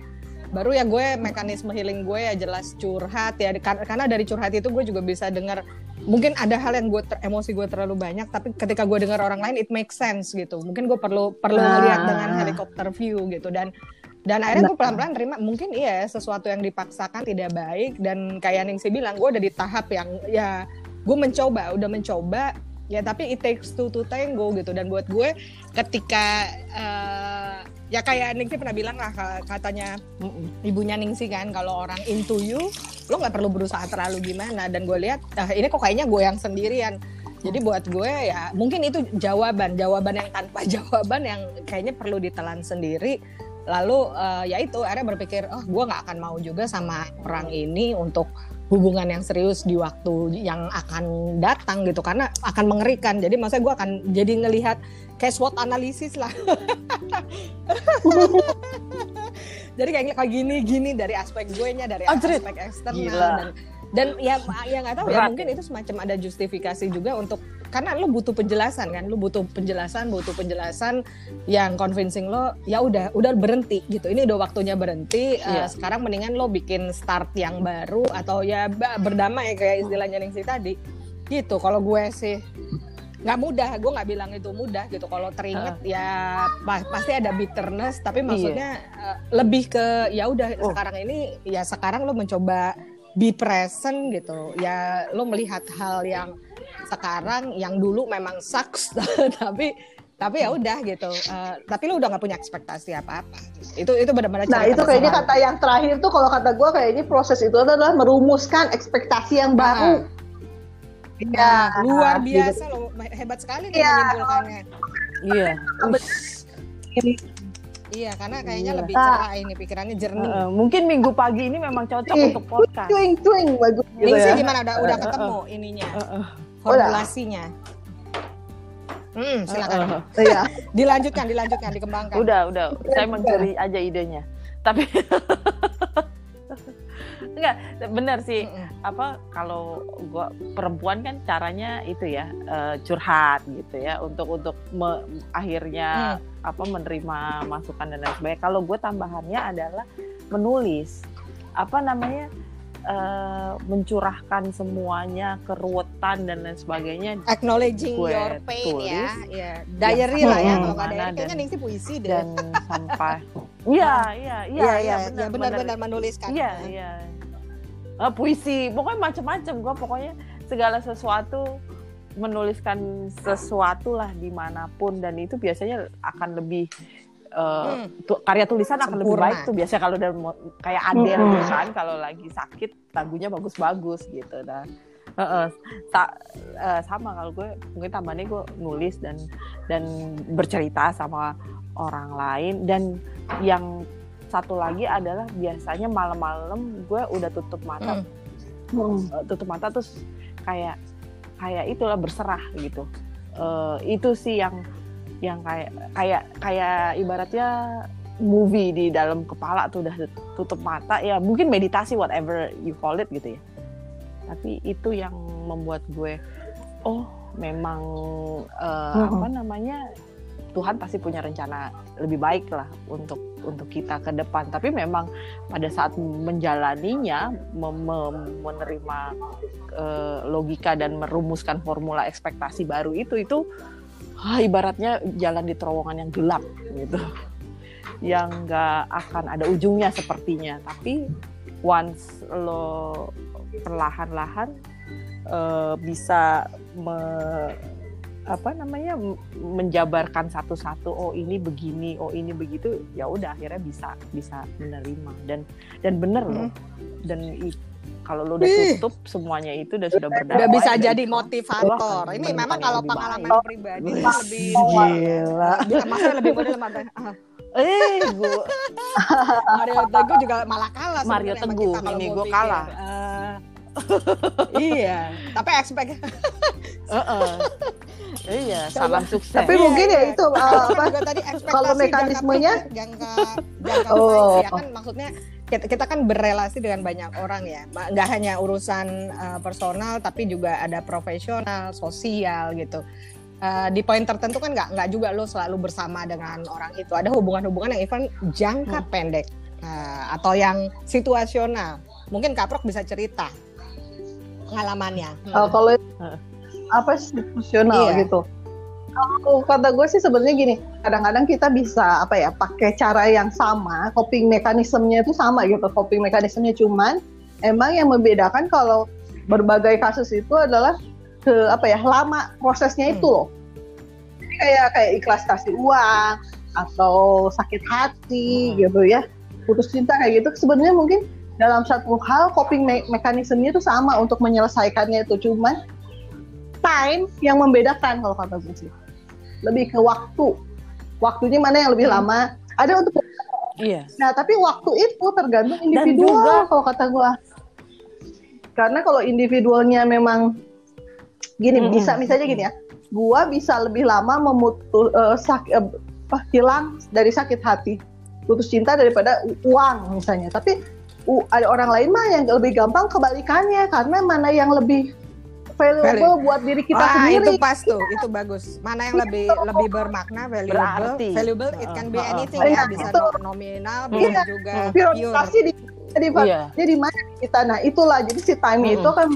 baru ya gue mekanisme healing gue ya jelas curhat ya Kar- karena dari curhat itu gue juga bisa dengar mungkin ada hal yang gue ter- emosi gue terlalu banyak tapi ketika gue dengar orang lain it makes sense gitu mungkin gue perlu perlu Nah. ngeliat dengan helikopter view gitu dan dan akhirnya gue pelan-pelan terima mungkin iya sesuatu yang dipaksakan tidak baik. Dan kayak Ningsi bilang gue udah di tahap yang ya gue mencoba udah mencoba. Ya tapi it takes two to tango gitu. Dan buat gue ketika eh, ya kayak Ningsi pernah bilang lah ka- katanya ibunya Ningsi kan kalau orang into you lo nggak perlu berusaha terlalu gimana. Dan gue lihat ah, ini kok kayaknya gue yang sendirian. Jadi buat gue ya mungkin itu jawaban jawaban yang tanpa jawaban yang kayaknya perlu ditelan sendiri lalu eh, ya itu akhirnya berpikir oh gue nggak akan mau juga sama orang ini untuk hubungan yang serius di waktu yang akan datang gitu. Karena akan mengerikan. Jadi maksudnya gue akan jadi ngelihat kayak SWOT analisis lah. Jadi kayak kayak gini gini dari aspek gue nya dari aspek eksternal dan dan ya ya nggak tahu ya mungkin itu semacam ada justifikasi juga untuk karena lu butuh penjelasan kan lu butuh penjelasan butuh penjelasan yang convincing lo ya udah udah berhenti gitu. Ini udah waktunya berhenti Eh, Iya. sekarang mendingan lo bikin start yang baru atau ya berdamai kayak istilahnya Ningsi tadi. Gitu kalau gue sih. Nggak mudah gue nggak bilang itu mudah gitu. Kalau teringat ya pa- pasti ada bitterness tapi maksudnya eh, lebih ke ya udah Oh. sekarang ini ya sekarang lo mencoba be present gitu. Ya lo melihat hal yang sekarang yang dulu memang sucks tapi tapi ya udah gitu. Eh, tapi lo udah nggak punya ekspektasi apa apa itu itu benar-benar Nah itu kayaknya kata yang terakhir tuh kalau kata gue kayaknya proses itu adalah merumuskan ekspektasi yang baru. Nah, Ya, luar gitu. biasa loh. Hebat sekali Iya. menyimpulkannya. Iya iya karena kayaknya Gila. lebih Ah. cerah ini pikirannya jernih. Heeh, mungkin minggu pagi ini memang cocok Ih, untuk podcast. Cuing cuing bagus gitu Ningsi ya. gimana? Udah udah Eh, ketemu ininya Heeh, formulasinya. Hmm silakan. heeh. Iya. dilanjutkan dilanjutkan dikembangkan. Udah udah. Saya mencuri aja idenya. Tapi enggak benar sih. Apa kalau gua perempuan kan caranya itu ya eh, curhat gitu ya untuk untuk me- akhirnya apa menerima masukan dan lain sebagainya. Kalau gue tambahannya adalah menulis. Apa namanya eh, mencurahkan semuanya keruwetan dan lain sebagainya. Acknowledging Gue your pain ya. tulis. ya diary lah ya kalau nggak diary. Kayaknya dan- Ningsi puisi deh. Dan sampai iya iya iya iya benar benar benar-benar menuliskan. Iya, iya. Eh, puisi, pokoknya macam-macam gua pokoknya segala sesuatu menuliskan sesuatu lah di mana pun dan itu biasanya akan lebih uh, Hmm. tu- karya tulisan akan lebih Sempurna. baik tuh biasanya kalau udah kayak Adele Hmm. kan kalau lagi sakit lagunya bagus-bagus gitu nah Heeh. sa- eh, sama kalau gue mungkin tambahannya gue nulis dan dan bercerita sama orang lain dan yang satu lagi adalah biasanya malam-malam gue udah tutup mata Hmm. Hmm. eh, tutup mata terus kayak kayak itulah berserah gitu Eh, itu sih yang yang kayak kayak kayak ibaratnya movie di dalam kepala tuh udah tutup mata ya mungkin meditasi whatever you call it gitu ya tapi itu yang membuat gue oh memang eh, Mhm. apa namanya Tuhan pasti punya rencana lebih baik lah untuk untuk kita ke depan. Tapi memang pada saat menjalaninya mem- menerima eh, logika dan merumuskan formula ekspektasi baru itu itu ah, ibaratnya jalan di terowongan yang gelap gitu. Yang nggak akan ada ujungnya sepertinya. Tapi once lo perlahan-lahan eh, bisa me- apa namanya menjabarkan satu-satu oh ini begini oh ini begitu ya udah akhirnya bisa bisa menerima dan dan bener loh dan i- kalau lo udah Ih. tutup semuanya itu dan sudah berdamai Udah bisa dan jadi itu- motivator. Wah, Ini memang kalau pengalaman baik. pribadi itu lebih gila. Maksudnya lebih ah, eh gue Mario Teguh juga malah kalah Mario Teguh, ini pikir. kalah. Eh, iya, tapi expect. Heeh. iya salam sukses. Tapi Iya, mungkin ya iya. itu uh, apa juga tadi ekspektasi kalau mekanismenya- jangka jangka Oh. panjang ya kan maksudnya kita, kita kan berrelasi dengan banyak orang ya. Nggak hanya urusan uh, personal tapi juga ada profesional sosial gitu. Uh, di poin tertentu kan nggak nggak juga lo selalu bersama dengan orang itu. Ada hubungan-hubungan yang even jangka Hmm. pendek uh, atau yang situasional. Mungkin kaprok bisa cerita pengalamannya uh, kalau Heeh. apa institusional Iya. gitu. Kalau kata gue sih sebenarnya gini, kadang-kadang kita bisa apa ya pakai cara yang sama, coping mekanismenya itu sama gitu, coping mekanismenya cuman emang yang membedakan kalau berbagai kasus itu adalah ke apa ya lama prosesnya itu loh. Jadi kayak kayak ikhlas kasih uang atau sakit hati Hmm. gitu ya, putus cinta kayak gitu sebenarnya mungkin dalam satu hal coping me- mekanismenya itu sama untuk menyelesaikannya itu. Cuman time yang membedakan kalau kata gue sih lebih ke waktu. Waktunya mana yang lebih Hmm. lama? Ada untuk iya. Nah tapi waktu itu tergantung juga- individual kalau kata gue karena kalau individualnya memang gini Mm-mm. bisa misalnya gini ya. Gua bisa lebih lama memutus eh, sak- apa, hilang dari sakit hati. Putus cinta daripada uang misalnya. Tapi u- ada orang lain mah yang lebih gampang kebalikannya karena mana yang lebih valuable buat diri kita Wah, sendiri itu pas tuh, itu bagus. Mana yang lebih lebih bermakna, valuable, Berarti. valuable it can be anything ya, Iya, bisa itu. no- nominal, bisa Iya. juga Hmm. pure. prioritasnya di jadi iya jadi mana kita nah itulah jadi si time Mm-mm. itu kan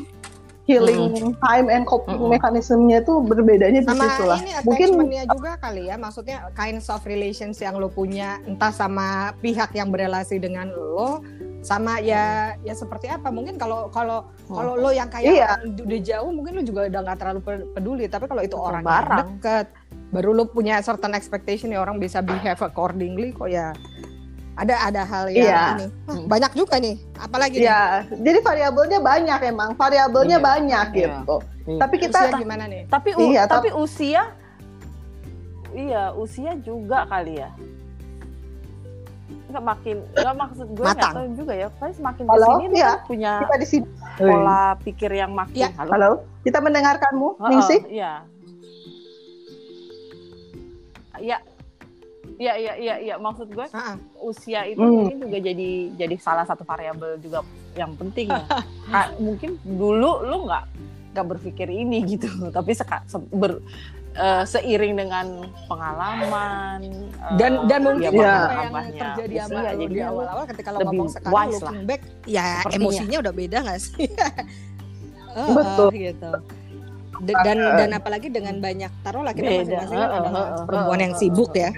healing time and coping Mm-mm. mekanismenya itu berbedanya di Sama situ lah ini mungkin juga kali ya, maksudnya kinds of relations yang lo punya, entah sama pihak yang berelasi dengan lo, sama ya ya seperti apa? Mungkin kalau kalau Hmm. kalau lo yang kayak Iya. udah jauh, mungkin lo juga udah nggak terlalu pe- peduli. Tapi kalau itu Betul, orang barang. yang deket, baru lo punya certain expectation ya orang bisa behave accordingly kok ya. Ada ada hal yang Iya. ini. Hah, banyak juga nih. Apalagi nih? ya jadi variabelnya banyak emang variabelnya Iya. banyak Iya. gitu Iya. tapi kita Usia gimana nih? tapi Iya, tapi usia iya usia juga kali ya nggak makin nggak maksud gue nggak tahu juga ya. Pasti semakin Halo? ke sini Iya. kan punya kita di sini. pola pikir yang makin Iya. halo. Halo? Kita mendengarkanmu Heeh, Ningsih? iya. Iya. Iya iya iya iya. Maksud gue ah. usia itu Hmm. mungkin juga jadi jadi salah satu variabel juga yang penting ya. Ka- mungkin dulu lu nggak nggak berpikir ini gitu. Tapi seka, se- ber, eh, seiring dengan pengalaman eh, dan dan mungkin ya, Iya. apa yang terjadi sama usia, lo di jadi awal-awal ketika lo ngomong sekarang looking back ya Sepertinya. emosinya udah beda gak sih Oh, Betul. oh, gitu D- dan dan apalagi dengan banyak taruhlah kita Beda. masing-masing kan Heeh, adalah perempuan yang sibuk ya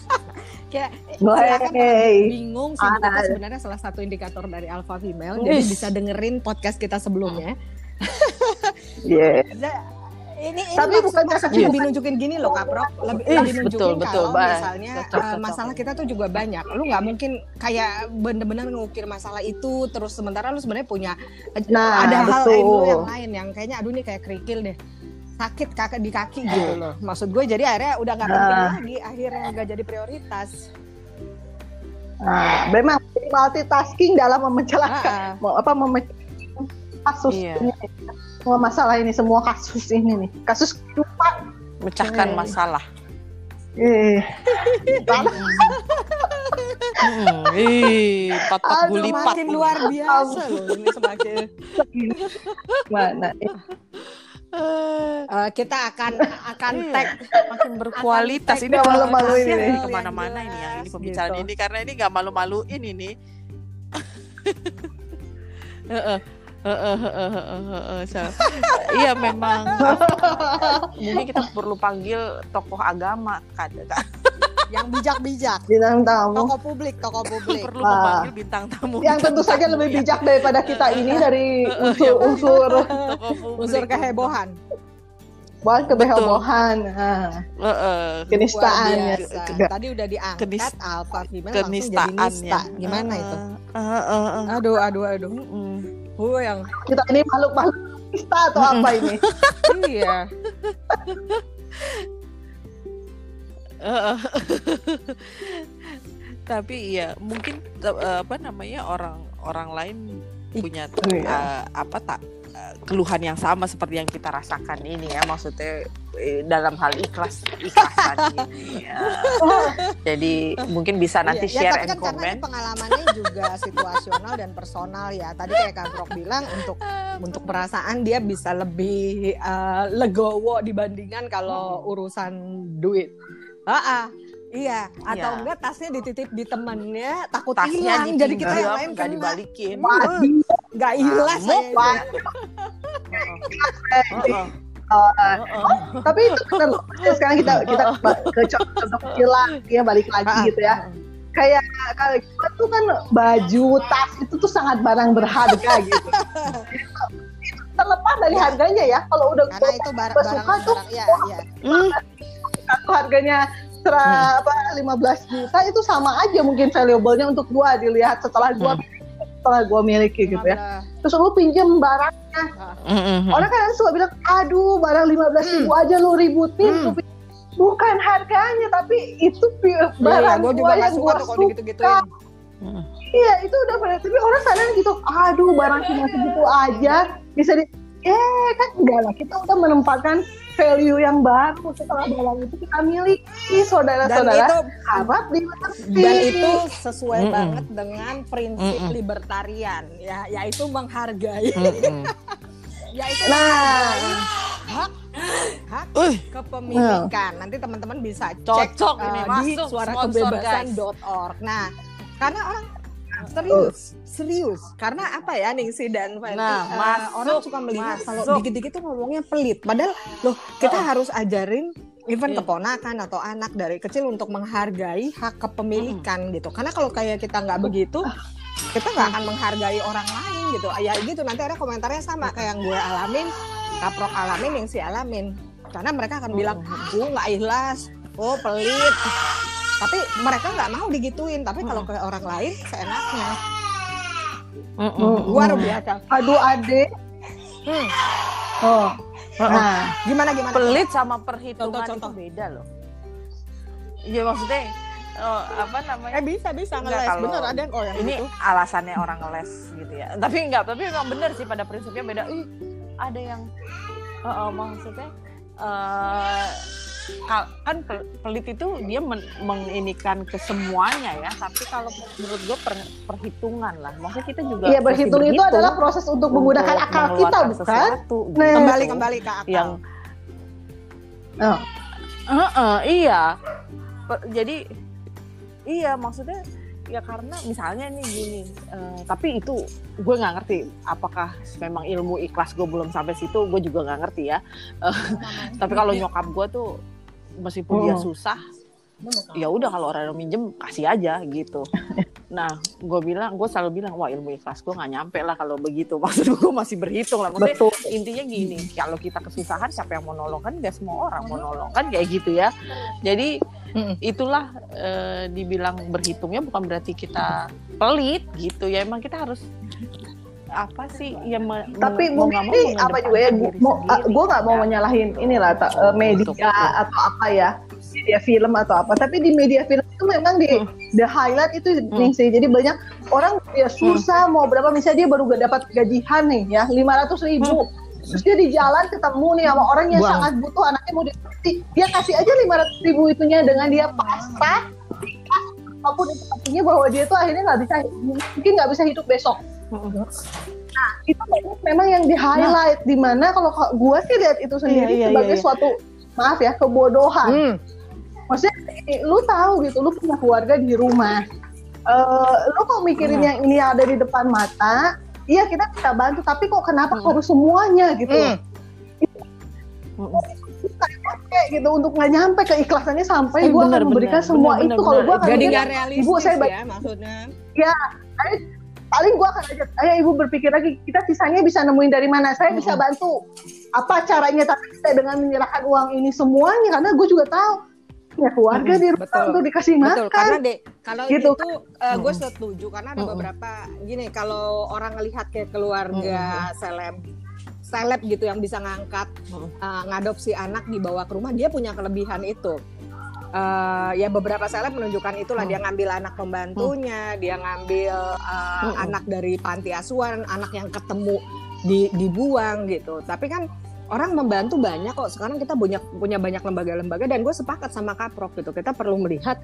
kayak silakan Hey. bingung sibuk itu Ah. sebenarnya salah satu indikator dari alpha female jadi Wis. bisa dengerin podcast kita sebelumnya yeah. Ini, ini Tapi bukan maksudnya lebih nunjukin gini loh Kak lebih, Ih, lebih nunjukin betul, betul, kalau Mbak. misalnya Cocok, eh, cocok. masalah kita tuh juga banyak lu nggak mungkin kayak bener-bener ngukir masalah itu terus sementara lu sebenarnya punya eh, Nah, ada hal betul. lain yang lain yang kayaknya aduh nih kayak kerikil deh sakit kakak di kaki gitu loh maksud gue jadi akhirnya udah nggak penting Nah. lagi akhirnya nggak jadi prioritas Nah, memang multitasking dalam memecahkan Ah, ah. apa memecahkan kasus Iya. Semua masalah ini semua kasus ini nih kasus kehidupan Mecahkan Hmm. masalah. eh Hmm, ih, pat-pat Aduh, gulipat. semakin luar biasa loh ini semakin mana eh, Eh, kita akan akan Iya. tag makin berkualitas ini malu-malu ini ke mana-mana ini yang ini pembicaraan Gitu. ini karena ini nggak malu-maluin ini Heeh, heeh, heeh, heeh, heeh. Iya memang. Mungkin kita perlu panggil tokoh agama kan? Yang bijak-bijak. Bintang tamu. Toko publik toko publik. Perlu Wah. memanggil bintang tamu. Yang tentu saja lebih bijak daripada kita ini dari unsur-unsur Tokoh publik. unsur kehebohan. Bukan kehebohan nah, Heeh. kenistaan ya tadi udah diangkat Kenis- alfa female langsung jadi kenistaan nista. Ya gimana itu? Heeh, heeh. aduh aduh aduh. Mm-mm. Gue yang kita ini makhluk-makhluk kita atau apa ini? Iya. Tapi ya mungkin eh, apa namanya orang orang lain punya eh, apa tak keluhan yang sama seperti yang kita rasakan ini ya maksudnya eh, dalam hal ikhlas ikhlasan ini ya. jadi mungkin bisa nanti Iya, ya, share tapi and kan karena comment ini pengalamannya juga situasional dan personal ya. Tadi kayak Kak Brok bilang untuk untuk perasaan dia bisa lebih eh, legowo dibandingkan kalau urusan duit. Ah, ah, iya. Atau Iya. enggak tasnya dititip di temennya takut tasnya hilang. Jadi kita yang lain nggak kena. dibalikin Waduh, Nggak ikhlas Ngamuk, saya itu. Pak. Heeh. Oh, tapi itu benar loh. sekarang kita kita ke contoh kecil lagi ya balik lagi Ah, gitu ya kayak kalau kita tuh kan baju tas itu tuh sangat barang berharga gitu Itu terlepas dari Ya. harganya ya kalau udah Karena itu barang suka tuh. ya, ya. Hmm. satu harganya sera apa 15 juta itu sama aja mungkin valuable-nya untuk gua dilihat setelah gua setelah gua miliki gitu ya terus lu pinjem barang Mm-mm. orang kan suka bilang aduh barang 15 ribu aja lu ributin Hmm. Lu bukan harganya tapi itu Iya, barang gue gua yang suka gua suka digitu-gituin. Mm. iya itu udah benar tapi orang sadar gitu aduh barang cuma segitu aja bisa di eh kan enggak lah kita udah menempatkan value yang baru setelah barang itu kita miliki Dan saudara-saudara itu harap dimengerti dan itu sesuai Mm-mm. banget dengan prinsip Mm-mm. libertarian ya yaitu menghargai Mm-mm. yaitu nah menghargai hak hak Uh. kepemilikan nanti teman-teman bisa cek Cocok uh, ini, di masuk suarakebebasan.org nah karena orang serius serius karena apa ya Ningsi dan Fenty Nah, uh, masuk, orang suka melihat kalau dikit-dikit tuh ngomongnya pelit. Padahal loh kita harus ajarin even Iya. keponakan atau anak dari kecil untuk menghargai hak kepemilikan gitu. Karena kalau kayak kita nggak begitu kita nggak akan menghargai orang lain gitu. Ya gitu. Nanti ada komentarnya sama kayak yang gue alamin kaprok alamin yang si alamin. Karena mereka akan bilang gue nggak ikhlas. Oh pelit tapi mereka nggak mau digituin tapi kalau ke orang lain seenaknya Mm-mm. luar biasa aduh adek hmm. oh nah gimana gimana pelit sama perhitungan Contoh-contoh. itu beda loh. Iya maksudnya oh, apa namanya? eh bisa bisa Enggak, ngeles kalau bener ada yang oh yang ini gitu alasannya orang ngeles gitu ya. Tapi enggak, tapi memang benar sih pada prinsipnya beda. Ih, ada yang oh, oh, maksudnya eh, kal- kan pel- pelit itu dia men- menginikan ke semuanya ya. Tapi kalau menurut gue per- perhitungan lah. Maksudnya kita juga iya berhitung itu adalah proses untuk menggunakan untuk akal kita bukan sesuatu, Nah, gitu. kembali kembali ke akal yang oh. Heeh, iya. Per- jadi iya maksudnya ya karena misalnya nih gini, eh, tapi itu gue nggak ngerti apakah memang ilmu ikhlas gue belum sampai situ, gue juga nggak ngerti ya. Tapi kalau nyokap gue tuh meskipun dia Oh. susah, ya udah kalau orang yang minjem kasih aja gitu. Nah, gue bilang, gue selalu bilang, wah ilmu ikhlas gue nggak nyampe lah kalau begitu. Maksud gue masih berhitung lah. Maksudnya Betul. intinya gini, kalau kita kesusahan siapa yang mau nolong kan? Gak semua orang mau nolong kan kayak gitu ya. Jadi itulah eh, dibilang berhitungnya bukan berarti kita pelit gitu ya. Emang kita harus apa sih ya me- tapi mau mungkin ini apa juga ya gue nggak mau Ya. menyalahin inilah ta- eh, media Betul, betul. atau apa ya media film atau apa. Tapi di media film itu memang di Hmm. the highlight itu nih sih. Jadi banyak orang ya susah mau berapa. Misalnya dia baru gak dapat gajian nih ya lima ratus ribu. Terus dia di jalan ketemu nih sama orang yang Buang. sangat butuh anaknya mau dikasih dia kasih aja lima ratus ribu itunya dengan dia pasrah apa pun itu artinya bahwa dia tuh akhirnya nggak bisa mungkin nggak bisa hidup besok itu memang yang di highlight di mana kalau gue sih lihat itu sendiri Iya, iya, sebagai iya, iya. suatu maaf ya kebodohan Hmm. maksudnya lu tahu gitu lu punya keluarga di rumah Eh, lu kok mikirin Hmm. yang ini ada di depan mata iya kita bisa bantu tapi kok kenapa Hmm. harus semuanya gitu Hmm. Kayak gitu untuk nggak nyampe keikhlasannya sampai Eh, gue akan memberikan bener, semua bener, itu kalau gue akan Jadi nggak realistis ibu saya ya maksudnya. Paling gue akan ajak ayo ibu berpikir lagi kita sisanya bisa nemuin dari mana? Saya bisa bantu. Apa caranya tapi saya dengan menyerahkan uang ini semuanya? Karena gue juga tahu punya keluarga Mm-mm, di rumah betul. untuk dikasih Betul, karena makan deh kalau Gitu. itu gue Mm-mm. setuju karena ada beberapa gini kalau orang ngelihat kayak keluarga seleb seleb gitu yang bisa ngangkat uh, ngadopsi anak dibawa ke rumah dia punya kelebihan itu Eh, ya beberapa seleb menunjukkan itulah Hmm. dia ngambil anak pembantunya dia ngambil uh, Hmm. anak dari panti asuhan anak yang ketemu di dibuang gitu. Tapi kan orang membantu banyak kok. Sekarang kita punya punya banyak lembaga-lembaga dan gue sepakat sama kaprok gitu. Kita perlu melihat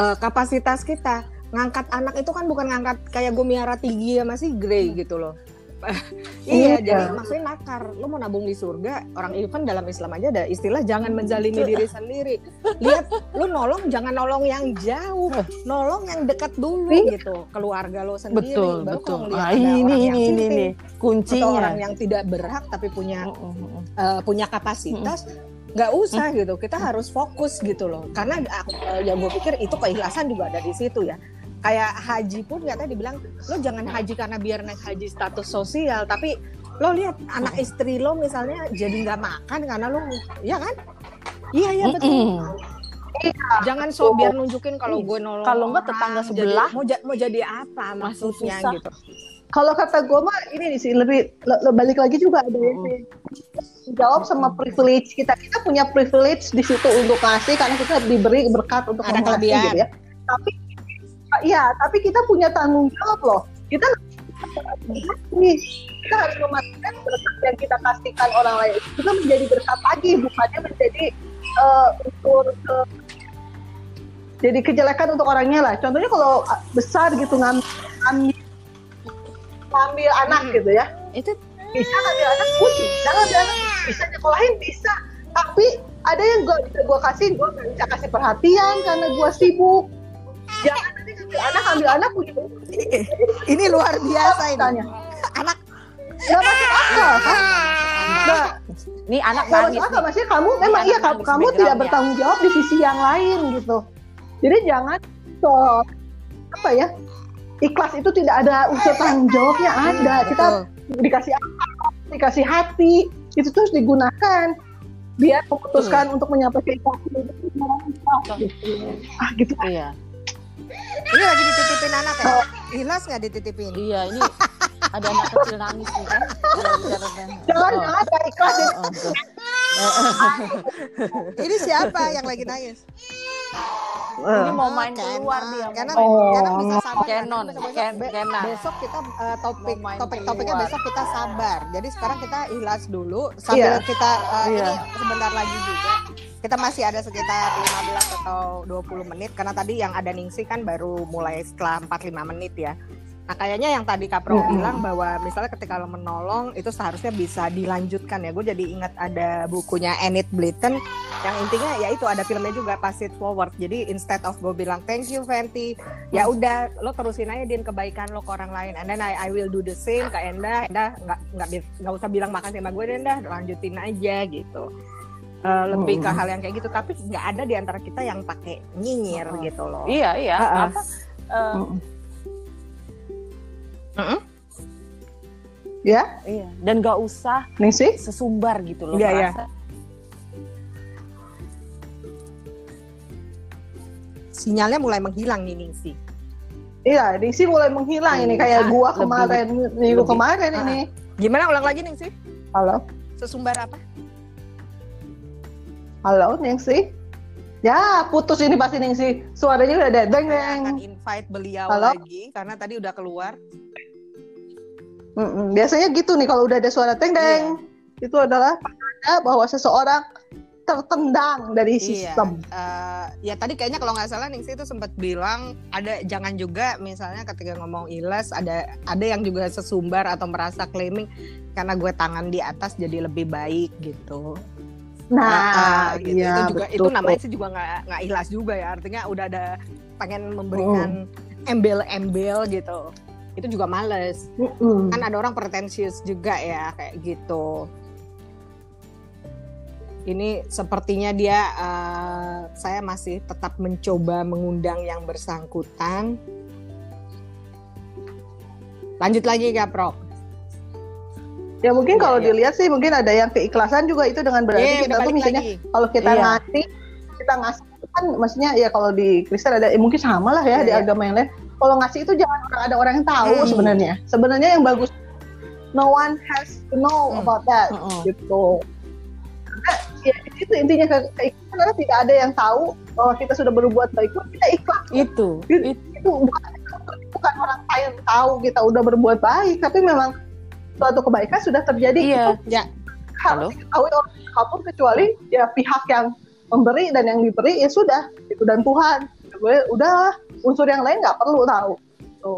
uh, kapasitas kita. Ngangkat anak itu kan bukan ngangkat kayak gue miara tinggi ya masih grey gitu loh iya, Iya. jadi maksudnya nakar. Lu mau nabung di surga, orang even dalam Islam aja ada istilah jangan menzalimi diri sendiri. Lihat, lu nolong jangan nolong yang jauh, nolong yang dekat dulu gitu, keluarga lo sendiri. Betul, Baru betul. kalau Ah, ini orang ini yang ini sinting, nih atau kuncinya. orang yang tidak berhak tapi punya Mm-mm, mm-mm. eh, punya kapasitas nggak usah gitu kita harus fokus gitu loh karena eh, ya gue pikir itu keikhlasan juga ada di situ ya kayak haji pun katanya dibilang lo jangan haji karena biar naik haji status sosial tapi lo lihat anak istri lo misalnya jadi nggak makan karena lo ya kan iya iya betul Mm-mm. jangan so biar nunjukin kalau gue nolong Kalau nggak tetangga jadi- sebelah. mau ja- mau jadi apa maksudnya susah. gitu kalau kata gue mah ini sih lebih le- le- balik lagi juga ada yang jawab sama privilege kita kita punya privilege di situ untuk ngasih karena kita diberi berkat untuk Ada mengasih kelebihan. gitu ya tapi ya tapi kita punya tanggung jawab loh. Kita ini. Kita harus memastikan berkat yang kita kasihkan orang lain itu juga menjadi berkat lagi bukannya menjadi eh, unsur ke- jadi kejelekan untuk orangnya lah. Contohnya kalau ah, besar gitu ngambil ngambil, ngambil anak Hmm. gitu ya. Itu bisa ngambil anak pun bisa ngambil anak. Bisa nyekolahin bisa. Tapi ada yang gue bisa gue kasih gue nggak bisa kasih perhatian karena gue sibuk. Jangan anak ngambil anak punya ini luar biasa ini. Tanya. Anak. Nggak masuk akal kan? Nggak. Ini anak nggak masuk akal maksudnya kamu memang iya kamu, kamu tidak bertanggung jawab di sisi yang lain gitu. Jadi jangan so apa ya ikhlas itu tidak ada unsur tanggung jawabnya ada. Kita Betul. dikasih akal, dikasih hati, itu terus digunakan. Biar memutuskan untuk menyampaikan itu. Gitu. Ah gitu. Iya. Ini lagi dititipin anak ya? Ikhlas nggak dititipin? Iya, ini ada anak kecil nangis nih kan. Jangan Oh. jangan ya. Oh, tuh. Ini siapa yang lagi nangis? Ini mau Oh, main Canon. keluar dia. main. Oh. Canon bisa sabar. Canon, Canon. Besok kita uh, topik topik topiknya keluar. besok kita sabar. Jadi sekarang kita ikhlas dulu sambil Iya. kita uh, Iya. ini sebentar lagi juga. Kita masih ada sekitar 15 atau 20 menit karena tadi yang ada Ningsi kan baru mulai setelah 45 menit ya. Nah kayaknya yang tadi Kapro Mm-mm. bilang bahwa misalnya ketika lo menolong itu seharusnya bisa dilanjutkan ya. Gue jadi ingat ada bukunya Enid Blyton yang intinya ya itu ada filmnya juga Pass It Forward. Jadi instead of gue bilang thank you Fenty, ya udah lo terusin aja din kebaikan lo ke orang lain. And then I, I will do the same ke Enda. Enda nggak nggak usah bilang makasih sama gue Enda, lanjutin aja gitu. Eh, lebih ke Mm. hal yang kayak gitu tapi nggak ada di antara kita yang pakai nyinyir gitu loh. Iya, iya. Ah, ah. Apa? eh, Mm. Ya, Iya. Dan gak usah nih sih. sesumbar gitu loh. Iya, iya. Sinyalnya mulai menghilang nih Ningsi. Iya, Ningsi mulai menghilang ini kayak Ah, gua lebih- kemarin minggu lebih- kemarin ah. ini. Gimana ulang lagi Ningsi? Halo, Sesumbar apa? Halo Ningsi. Ya, putus ini pasti Ningsi. Suaranya udah ada deng akan deng. invite beliau Halo? lagi karena tadi udah keluar. Mm-mm. Biasanya gitu nih kalau udah ada suara teng deng. Itu adalah tanda bahwa seseorang tertendang dari sistem. Eh, ya tadi kayaknya kalau nggak salah Ningsi itu sempat bilang ada jangan juga misalnya ketika ngomong iles ada ada yang juga sesumbar atau merasa claiming karena gue tangan di atas jadi lebih baik gitu. Nah, eh, gitu. iya itu juga itu betul. namanya sih juga nggak nggak ikhlas juga ya artinya udah ada pengen memberikan embel-embel gitu. Itu juga males. Mm-mm. kan ada orang pretensius juga ya kayak gitu ini sepertinya dia eh, saya masih tetap mencoba mengundang yang bersangkutan lanjut lagi ya Prof Ya mungkin kalau iya. dilihat sih mungkin ada yang keikhlasan juga itu dengan berarti Iya, kita tuh misalnya lagi. kalau kita Iya. ngasih kita ngasih itu kan maksudnya ya kalau di Kristen ada ya mungkin sama lah ya Iya, di iya. agama yang lain kalau ngasih itu jangan orang ada orang yang tahu Hmm. sebenarnya sebenarnya yang bagus no one has to know Hmm. about that Mm-mm. gitu Karena, ya itu intinya ke keikhlasan karena tidak ada yang tahu bahwa kita sudah berbuat baik kita ikhlas Itu. itu bukan, bukan orang lain tahu kita udah berbuat baik tapi memang suatu kebaikan sudah terjadi Iya. itu Ya. harus diketahui oleh siapa pun kecuali ya pihak yang memberi dan yang diberi ya sudah itu dan Tuhan gue udah unsur yang lain nggak perlu tahu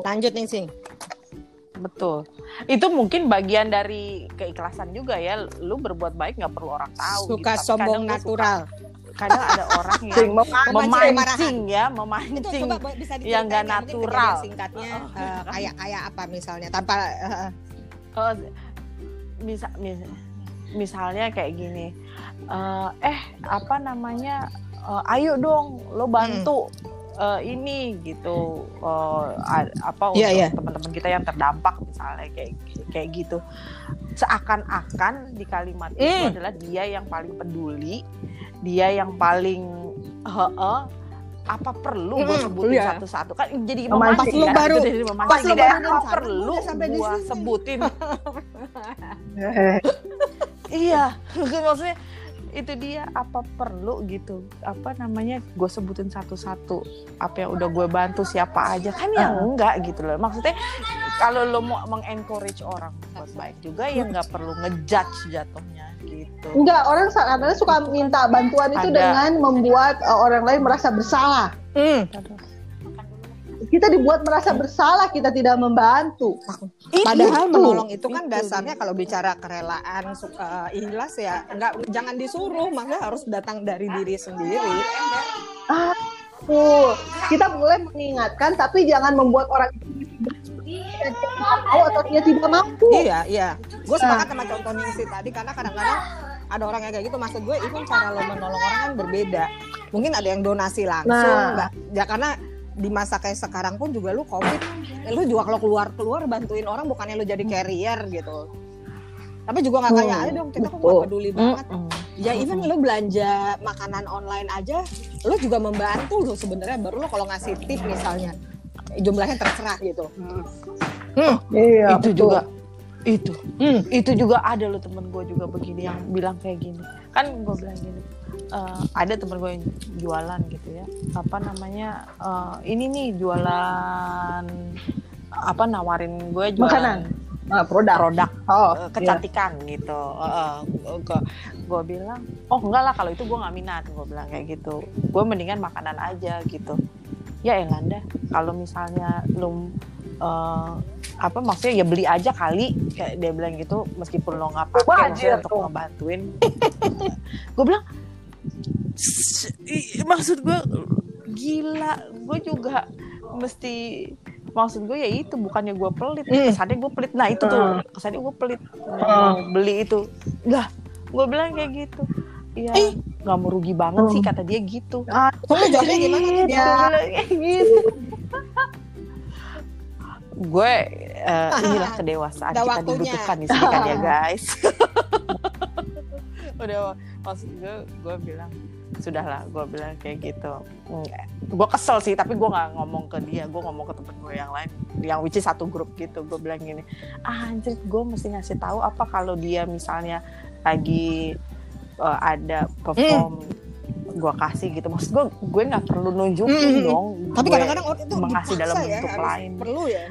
lanjut nih sing Betul. Itu mungkin bagian dari keikhlasan juga ya. Lu berbuat baik nggak perlu orang tahu. suka gitu. Sombong natural suka- kadang ada orang yang memancing. memancing ya, itu memancing. coba bo- bisa yang nggak natural. singkatnya eh, kayak kayak apa misalnya tanpa eh, Oh, misa, mis- misalnya kayak gini. eh, eh apa namanya? eh, ayo dong, lo bantu. eh, ini gitu a- apa Iya, untuk iya. teman-teman kita yang terdampak misalnya kayak kayak gitu seakan-akan di kalimat itu Hmm. adalah dia yang paling peduli dia yang paling heeh apa perlu gue sebutin iya. satu-satu kan jadi Memancing. Pas lu kan? baru- jadi memancing. pas lu baru apa perlu sini. sebutin iya maksudnya itu dia apa perlu gitu? Apa namanya gue sebutin satu-satu. Apa yang udah gue bantu siapa aja? Kan ya Ah. enggak gitu loh. Maksudnya kalau lo mau mengencourage orang buat baik juga ya nggak perlu ngejudge jatuhnya gitu. Enggak orang kadang suka minta bantuan itu Ada. dengan membuat uh, orang lain merasa bersalah. Hmm, kita dibuat merasa bersalah kita tidak membantu Padahal Itu. menolong itu kan Itu dasarnya kalau bicara kerelaan, suka ikhlas ya, nggak jangan disuruh, maka harus datang dari diri sendiri. Tuh, kita boleh mengingatkan tapi jangan membuat orang itu tidak mau atau dia tidak mampu. Iya, iya. Gue sepakat sama contoh Ningsi tadi karena kadang-kadang ada orang yang kayak gitu. Maksud gue, even cara lo menolong orang kan berbeda. Mungkin ada yang donasi langsung, Nah. Ya karena di masa kayak sekarang pun juga lu covid, lu juga kalau keluar keluar bantuin orang bukannya lu jadi carrier gitu. Tapi juga nggak kayak Hmm, ayo dong kita kok nggak peduli banget. Ya even lu belanja makanan online aja, lu juga membantu lu sebenarnya. Baru lu kalau ngasih tip misalnya, jumlahnya terserah gitu. Iya, itu betul. juga itu Hmm. itu juga ada loh temen gue juga begini yang bilang kayak gini kan gue bilang gini eh, ada temen gue yang jualan gitu ya. Apa namanya eh, ini nih jualan apa nawarin gue jualan Makanan. Nah, produk. produk. Oh, eh, kecantikan gitu. Gue bilang oh enggak lah kalau itu gue nggak minat. Gue bilang kayak gitu. Gue mendingan makanan aja gitu. Ya Elanda kalau misalnya lu eh, apa maksudnya ya beli aja kali kayak dia bilang gitu meskipun lo nggak pakai untuk ngebantuin. Gue bilang "S- i- maksud gue gila gue juga mesti maksud gue ya itu bukannya gue pelit Hmm. kesannya gue pelit nah itu tuh Hmm. kesannya gue pelit mau beli itu lah gue bilang kayak gitu iya Eh. nggak merugi banget sih Hmm. kata dia gitu Ah, Kamu jawabnya gimana? Dia kayak gitu gue eh, inilah kedewasaan kita waktunya. dibutuhkan di sini kan ya guys. Udah maksud gue gue bilang sudahlah gue bilang kayak gitu. Gue kesel sih tapi gue nggak ngomong ke dia, gue ngomong ke temen gue yang lain, yang which is satu grup gitu. Gue bilang gini, ah anjir gue mesti ngasih tahu apa kalau dia misalnya lagi eh, ada perform gue kasih gitu maksud gue gue nggak perlu nunjukin Mm. dong Tapi kadang-kadang orang itu mengasih dalam ya, bentuk lain Perlu ya.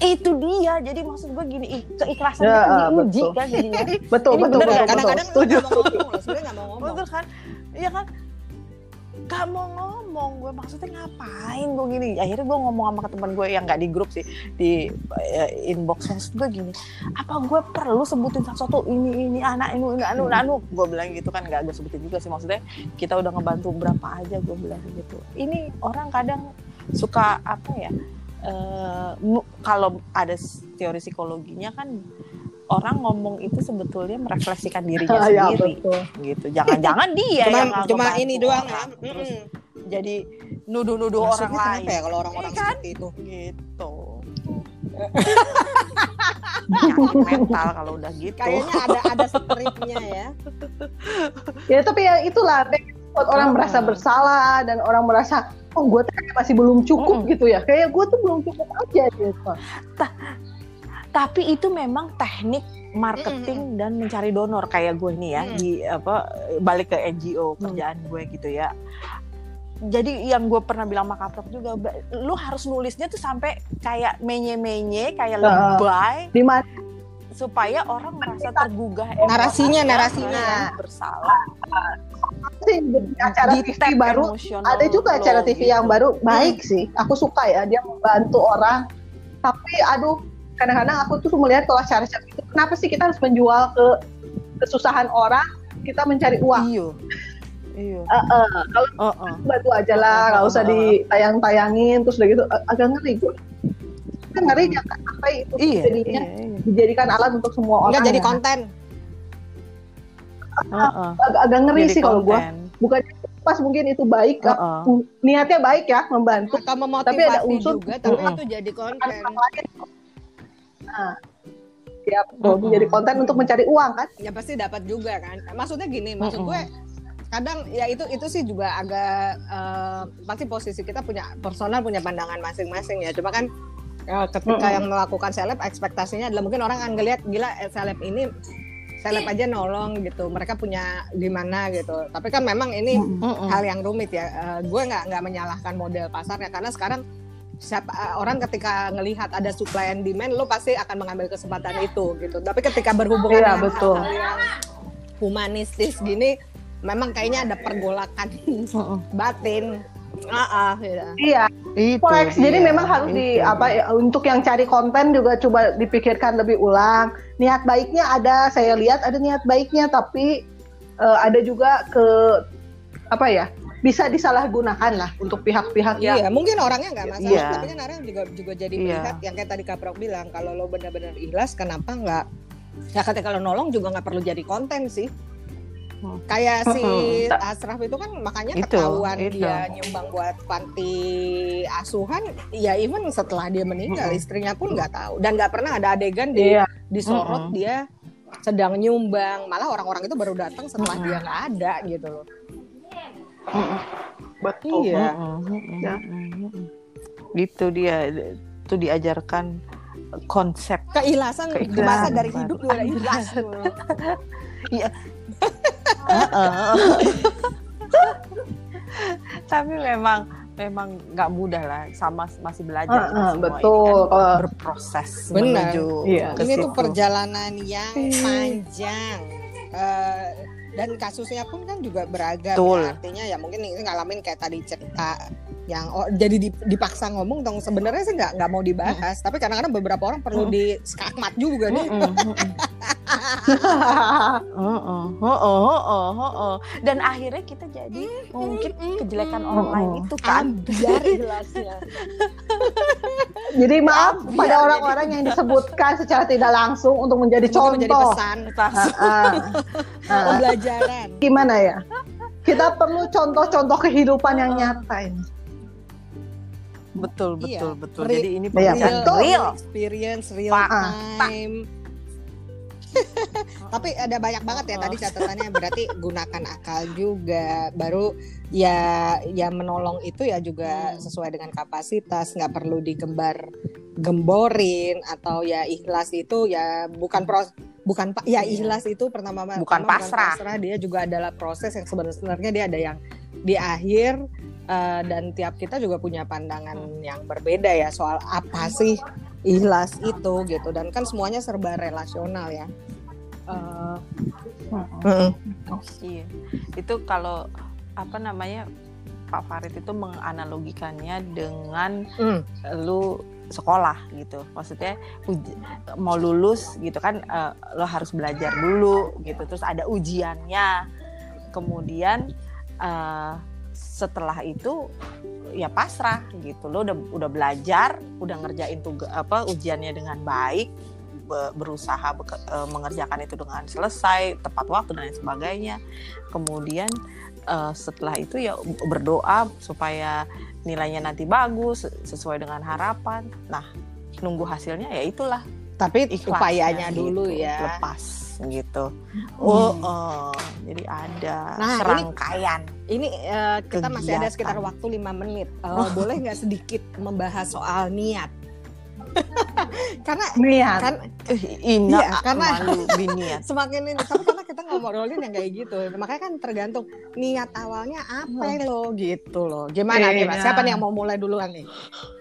Itu dia. Jadi maksud gue gini ih, keikhlasan Ya, itu ah, diuji betul. kan jadinya betul Ini betul betul, betul. Kadang-kadang setuju nggak mau ngomong loh, sebenarnya nggak mau ngomong. betul kan? Iya kan? Gak mau ngomong gue maksudnya ngapain gue gini? Akhirnya gue ngomong sama teman gue yang nggak di grup sih di eh, inbox. Maksud gue gini apa gue perlu sebutin satu-satu? Ini ini anak ini ini anu anu. Gue bilang gitu kan nggak gue sebutin juga sih. Maksudnya kita udah ngebantu berapa aja gue bilang gitu. Ini orang kadang suka apa ya eh, mu- kalau ada teori psikologinya kan orang ngomong itu sebetulnya merefleksikan dirinya ya sendiri betul gitu jangan-jangan dia Cuma yang cuma ini doang ya. orang. terus Mm-mm. jadi nuduh-nuduh orang lain kenapa ya kalau orang-orang Iya kan? seperti itu? gitu mental kalau udah gitu Kayaknya ada ada skripnya ya. ya tapi ya itulah buat orang Mm. merasa bersalah dan orang merasa oh gue masih belum cukup Mm. gitu ya kayak gue tuh belum cukup aja gitu tapi itu memang teknik marketing dan mencari donor kayak gue nih ya Mm. di apa balik ke NGO kerjaan gue gitu ya jadi yang gue pernah bilang sama Kaprok juga lu harus nulisnya tuh sampai kayak menye-menye kayak Ah. lebay di mana supaya orang merasa tergugah Narasinya, emosi, narasinya. merasa bersalah. Acara Di TV baru. ada juga acara TV gitu. yang baru. Baik sih. Aku suka ya dia membantu orang. Tapi aduh kadang-kadang aku tuh melihat kalau acara seperti itu kenapa sih kita harus menjual ke kesusahan orang? Kita mencari uang. Iya. Iya. Eh, kalau oh, oh. bantu aja lah nggak usah ditayang-tayangin terus udah gitu ag- agak ngeri gue Kan ngeri jangan sampai itu iya jadinya iya, iya. dijadikan alat untuk semua orang Enggak jadi ya. konten. Heeh. agak, agak ngeri Jadi sih kalau gue bukan pas mungkin itu baik kan. Heeh. niatnya baik ya membantu Atau memotivasi Tapi ada unsur- juga, tapi Mm-mm. itu jadi konten. nah ya betul Mm-mm. menjadi konten untuk mencari uang kan Ya pasti dapat juga kan. Maksudnya gini, maksud gue kadang ya itu itu sih juga agak eh, pasti posisi kita punya personal punya pandangan masing-masing ya. Cuma kan eh, ketika Mm-mm. yang melakukan seleb ekspektasinya adalah mungkin orang akan ngelihat gila eh, seleb ini seleb aja nolong gitu. Mereka punya gimana gitu. Tapi kan memang ini Mm-mm. hal yang rumit ya. Eh, gue nggak nggak menyalahkan model pasarnya karena sekarang siapa eh, orang ketika ngelihat ada supply and demand, lo pasti akan mengambil kesempatan itu gitu. Tapi ketika berhubungan Iya, dengan betul. hal-hal yang humanistis gini, memang kayaknya ada pergolakan batin. Ah, ah, gitu. iya Itu koleksi jadi memang harus di itu apa dia. ya, untuk yang cari konten juga coba dipikirkan lebih ulang niat baiknya ada saya lihat ada niat baiknya tapi eh, ada juga ke apa ya bisa disalahgunakan lah untuk pihak-pihak yang Iya, mungkin orangnya nggak masalah, Iya. tapi kan orang juga juga jadi Iya. melihat yang kayak tadi Kaprok bilang, kalau lo benar-benar ikhlas, kenapa nggak? Ya ketika lo nolong juga nggak perlu jadi konten sih. Hmm. Kayak si Hmm. Asraf itu kan makanya Itu, ketahuan itu. dia nyumbang buat panti asuhan, ya even setelah dia meninggal Mm-mm. istrinya pun nggak tahu dan nggak pernah ada adegan di iya disorot Mm-mm. dia sedang nyumbang, malah orang-orang itu baru datang setelah Mm-mm. dia nggak ada gitu loh. betul Iya. Mm-mm, Ya. Gitu dia itu diajarkan konsep Keikhlasan, Keikhlasan. masa dari hidup juga ikhlas. tapi memang memang nggak mudah lah sama masih belajar ah, semua betul. ini kan Kalau- berproses Benar. menuju Iya. ke Ini tuh situ. perjalanan yang panjang. Eh, dan kasusnya pun kan juga beragam. Betul. Ya. Artinya ya mungkin ini ngalamin kayak tadi cerita yang oh, jadi dip- dipaksa ngomong dong. Sebenarnya sih nggak nggak mau dibahas. Tapi kadang-kadang beberapa orang perlu Mm. di skakmat juga nih. Mm-mm. Heeh, heeh, heeh, heeh. Dan akhirnya kita jadi mungkin kejelekan orang lain itu kan. biar ikhlasnya jadi maaf pada orang-orang yang disebutkan secara tidak langsung untuk menjadi Mungkin menjadi contoh. pesan. Ah, ah. Pembelajaran. Gimana ya? Kita perlu contoh-contoh kehidupan yang nyata ini betul Iya. betul betul. Real- Jadi ini Iya, pekerjaan betul. real. experience real Fakta. time. Tapi ada banyak banget ya tadi catatannya berarti gunakan akal juga. Baru ya ya menolong itu ya juga Hmm. sesuai dengan kapasitas, nggak perlu digembar gemborin atau ya ikhlas itu ya bukan pros bukan pak ya Iya. ikhlas itu pertama Bukan pertama pasrah. dia juga adalah proses yang sebenarnya dia ada yang di akhir eh, dan tiap kita juga punya pandangan yang berbeda ya soal apa sih ikhlas itu gitu dan kan semuanya serba relasional ya. Eh, Mm-mm. Iya. Itu kalau apa namanya Pak Farid itu menganalogikannya dengan mm, lu sekolah gitu. Maksudnya uji- mau lulus gitu kan eh, lo harus belajar dulu gitu. Terus ada ujiannya. Kemudian eh, setelah itu ya pasrah gitu. Lo udah udah belajar, udah ngerjain tugas apa ujiannya dengan baik, be- berusaha beke- eh, mengerjakan itu dengan selesai, tepat waktu dan lain sebagainya. Kemudian eh, setelah itu ya berdoa supaya nilainya nanti bagus sesuai dengan harapan. Nah, nunggu hasilnya ya itulah tapi ikhlasnya upayanya gitu, dulu ya. lepas gitu. Oh, oh, jadi ada Nah, ini- serangkaian. Ini eh, kita masih ada Kegiatan. sekitar waktu lima menit. Eh, boleh nggak sedikit membahas soal niat? karena Niat. kan Ina Iya, karena- malu biniat. semakin ini tapi karena kita ngobrolin yang kayak gitu makanya kan tergantung niat awalnya apa lo gitu loh gimana Iya. gimana siapa nih yang mau mulai duluan nih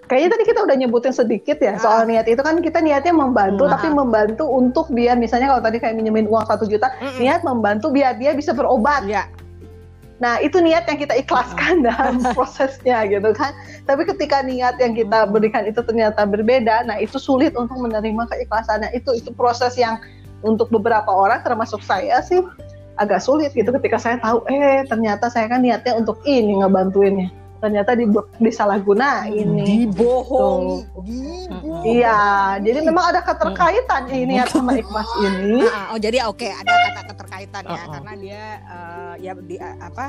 Kayaknya tadi kita udah nyebutin sedikit ya soal niat itu kan kita niatnya membantu Ah. tapi membantu untuk dia misalnya kalau tadi kayak minjemin uang satu juta Mm-mm. niat membantu biar dia bisa berobat. ya Nah itu niat yang kita ikhlaskan dalam prosesnya gitu kan. Tapi ketika niat yang kita berikan itu ternyata berbeda, nah itu sulit untuk menerima keikhlasannya. Itu itu proses yang untuk beberapa orang termasuk saya sih agak sulit gitu ketika saya tahu eh ternyata saya kan niatnya untuk ini ngebantuinnya. Ternyata di, disalahgunain nih. dibohongi Tuh. dibohongi Iya, jadi memang ada keterkaitan ini niat sama ikhlas ini. Ah, oh jadi oke ada kata keterkaitan ya Uh-uh. karena dia eh, ya di apa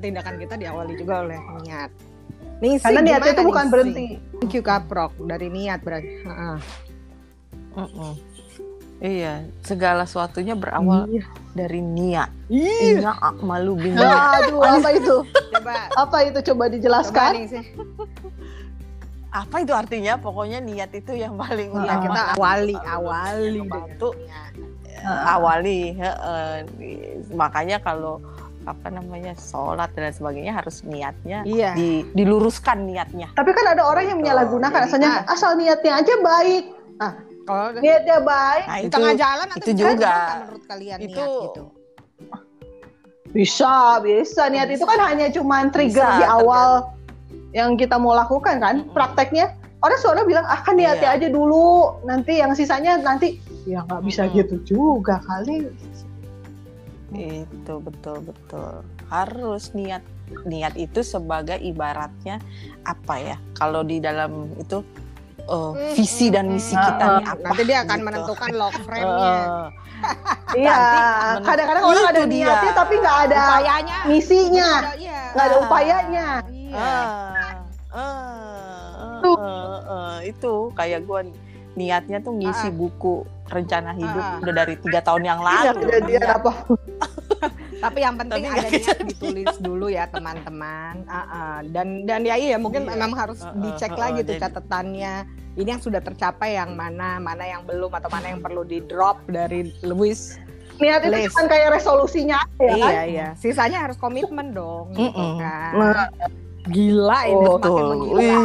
tindakan kita diawali juga oleh niat. Nih Karena niatnya itu bukan berhenti. Thank you Kaprok dari niat berarti. Heeh. Mm-mm. Iya, segala sesuatunya berawal Iya. dari niat. Ina malu biniat. Aduh, apa itu? coba Apa itu coba coba dijelaskan? nih sih. Apa itu artinya? Pokoknya niat itu yang paling Ya, utama. kita awali awali dengan niat. awali makanya kalau apa namanya sholat dan sebagainya harus niatnya Iya. di, diluruskan niatnya Tapi kan ada orang yang menyalahgunakan, asalnya asal niatnya aja baik, Kalau niatnya baik, nah di itu tengah jalan atau itu di jalan juga. menurut kalian Itu- niat gitu. bisa, bisa. Niat itu kan hanya cuma trigger Bisa, di awal yang kita mau lakukan kan, Mm-mm. prakteknya. Orang soalnya bilang, ah kan niatnya Iya. aja dulu, nanti yang sisanya nanti. Ya nggak bisa Mm-mm. gitu juga kali. itu betul betul harus niat niat itu sebagai ibaratnya apa ya kalau di dalam itu Hmm, visi dan misi kita nih Ah, apa Nanti dia akan gitu. menentukan log frame-nya. Eh, Iya, kadang-kadang orang ada dia. niatnya tapi nggak ada upayanya. misinya, Iya. nggak ada Ah. upayanya. Iya. ah, ah, ah, ah, itu kayak gue niatnya tuh ngisi Ah. buku rencana hidup Ah. udah dari tiga tahun yang lalu kejadian Iya. apa. Tapi yang penting Tapi ada niat ditulis dulu ya teman-teman. Ah, ah. Dan dan ya iya mungkin Iya. memang harus Ah, ah, dicek ah, lagi ah, tuh jadi- catatannya. Ini yang sudah tercapai yang mana, mana yang belum atau mana yang perlu di drop dari Lewis. Niat itu List. kan kayak resolusinya aja ya kan. Iya iya. Sisanya harus komitmen dong. Gitu Mm-mm. kan. Nah, Gila ini Oh, semakin menggila.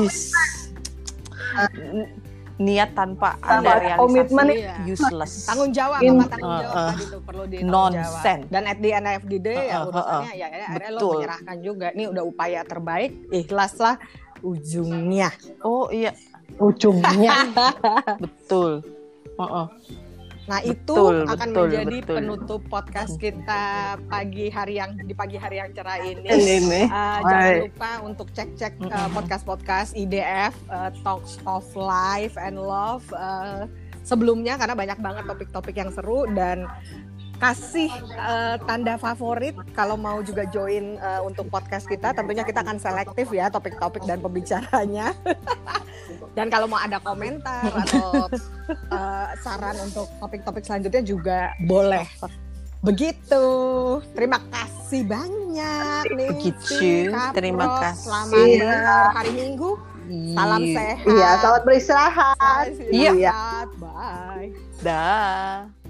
Niat tanpa Tanpa ada realisasi komitmen Iya. useless. tanggung jawab In- apa tanggung Uh, jawab uh. tadi tuh perlu di tanggung Nonsense. jawab. dan at the end of the day ya Uh, uh, uh, urusannya ya, ya akhirnya lo Betul. menyerahkan juga ini udah upaya terbaik ikhlaslah ujungnya Oh iya, ujungnya. betul. Heeh. Nah itu Betul, akan betul, menjadi betul. penutup podcast kita pagi hari yang di pagi hari yang cerah ini Ini. Uh, jangan lupa untuk cek-cek uh, Mm-mm. podcast-podcast IDF uh, Talks of Life and Love uh, sebelumnya karena banyak banget topik-topik yang seru dan kasih uh, tanda favorit kalau mau juga join uh, untuk podcast kita. Tentunya kita akan selektif ya topik-topik dan pembicaranya. dan kalau mau ada komentar atau uh, saran untuk topik-topik selanjutnya juga boleh. Begitu. Terima kasih banyak nih. Begitu. Terima kasih. Selamat iya. hari Minggu. Salam sehat. Iya, selamat beristirahat. Iya. Bye. Dah.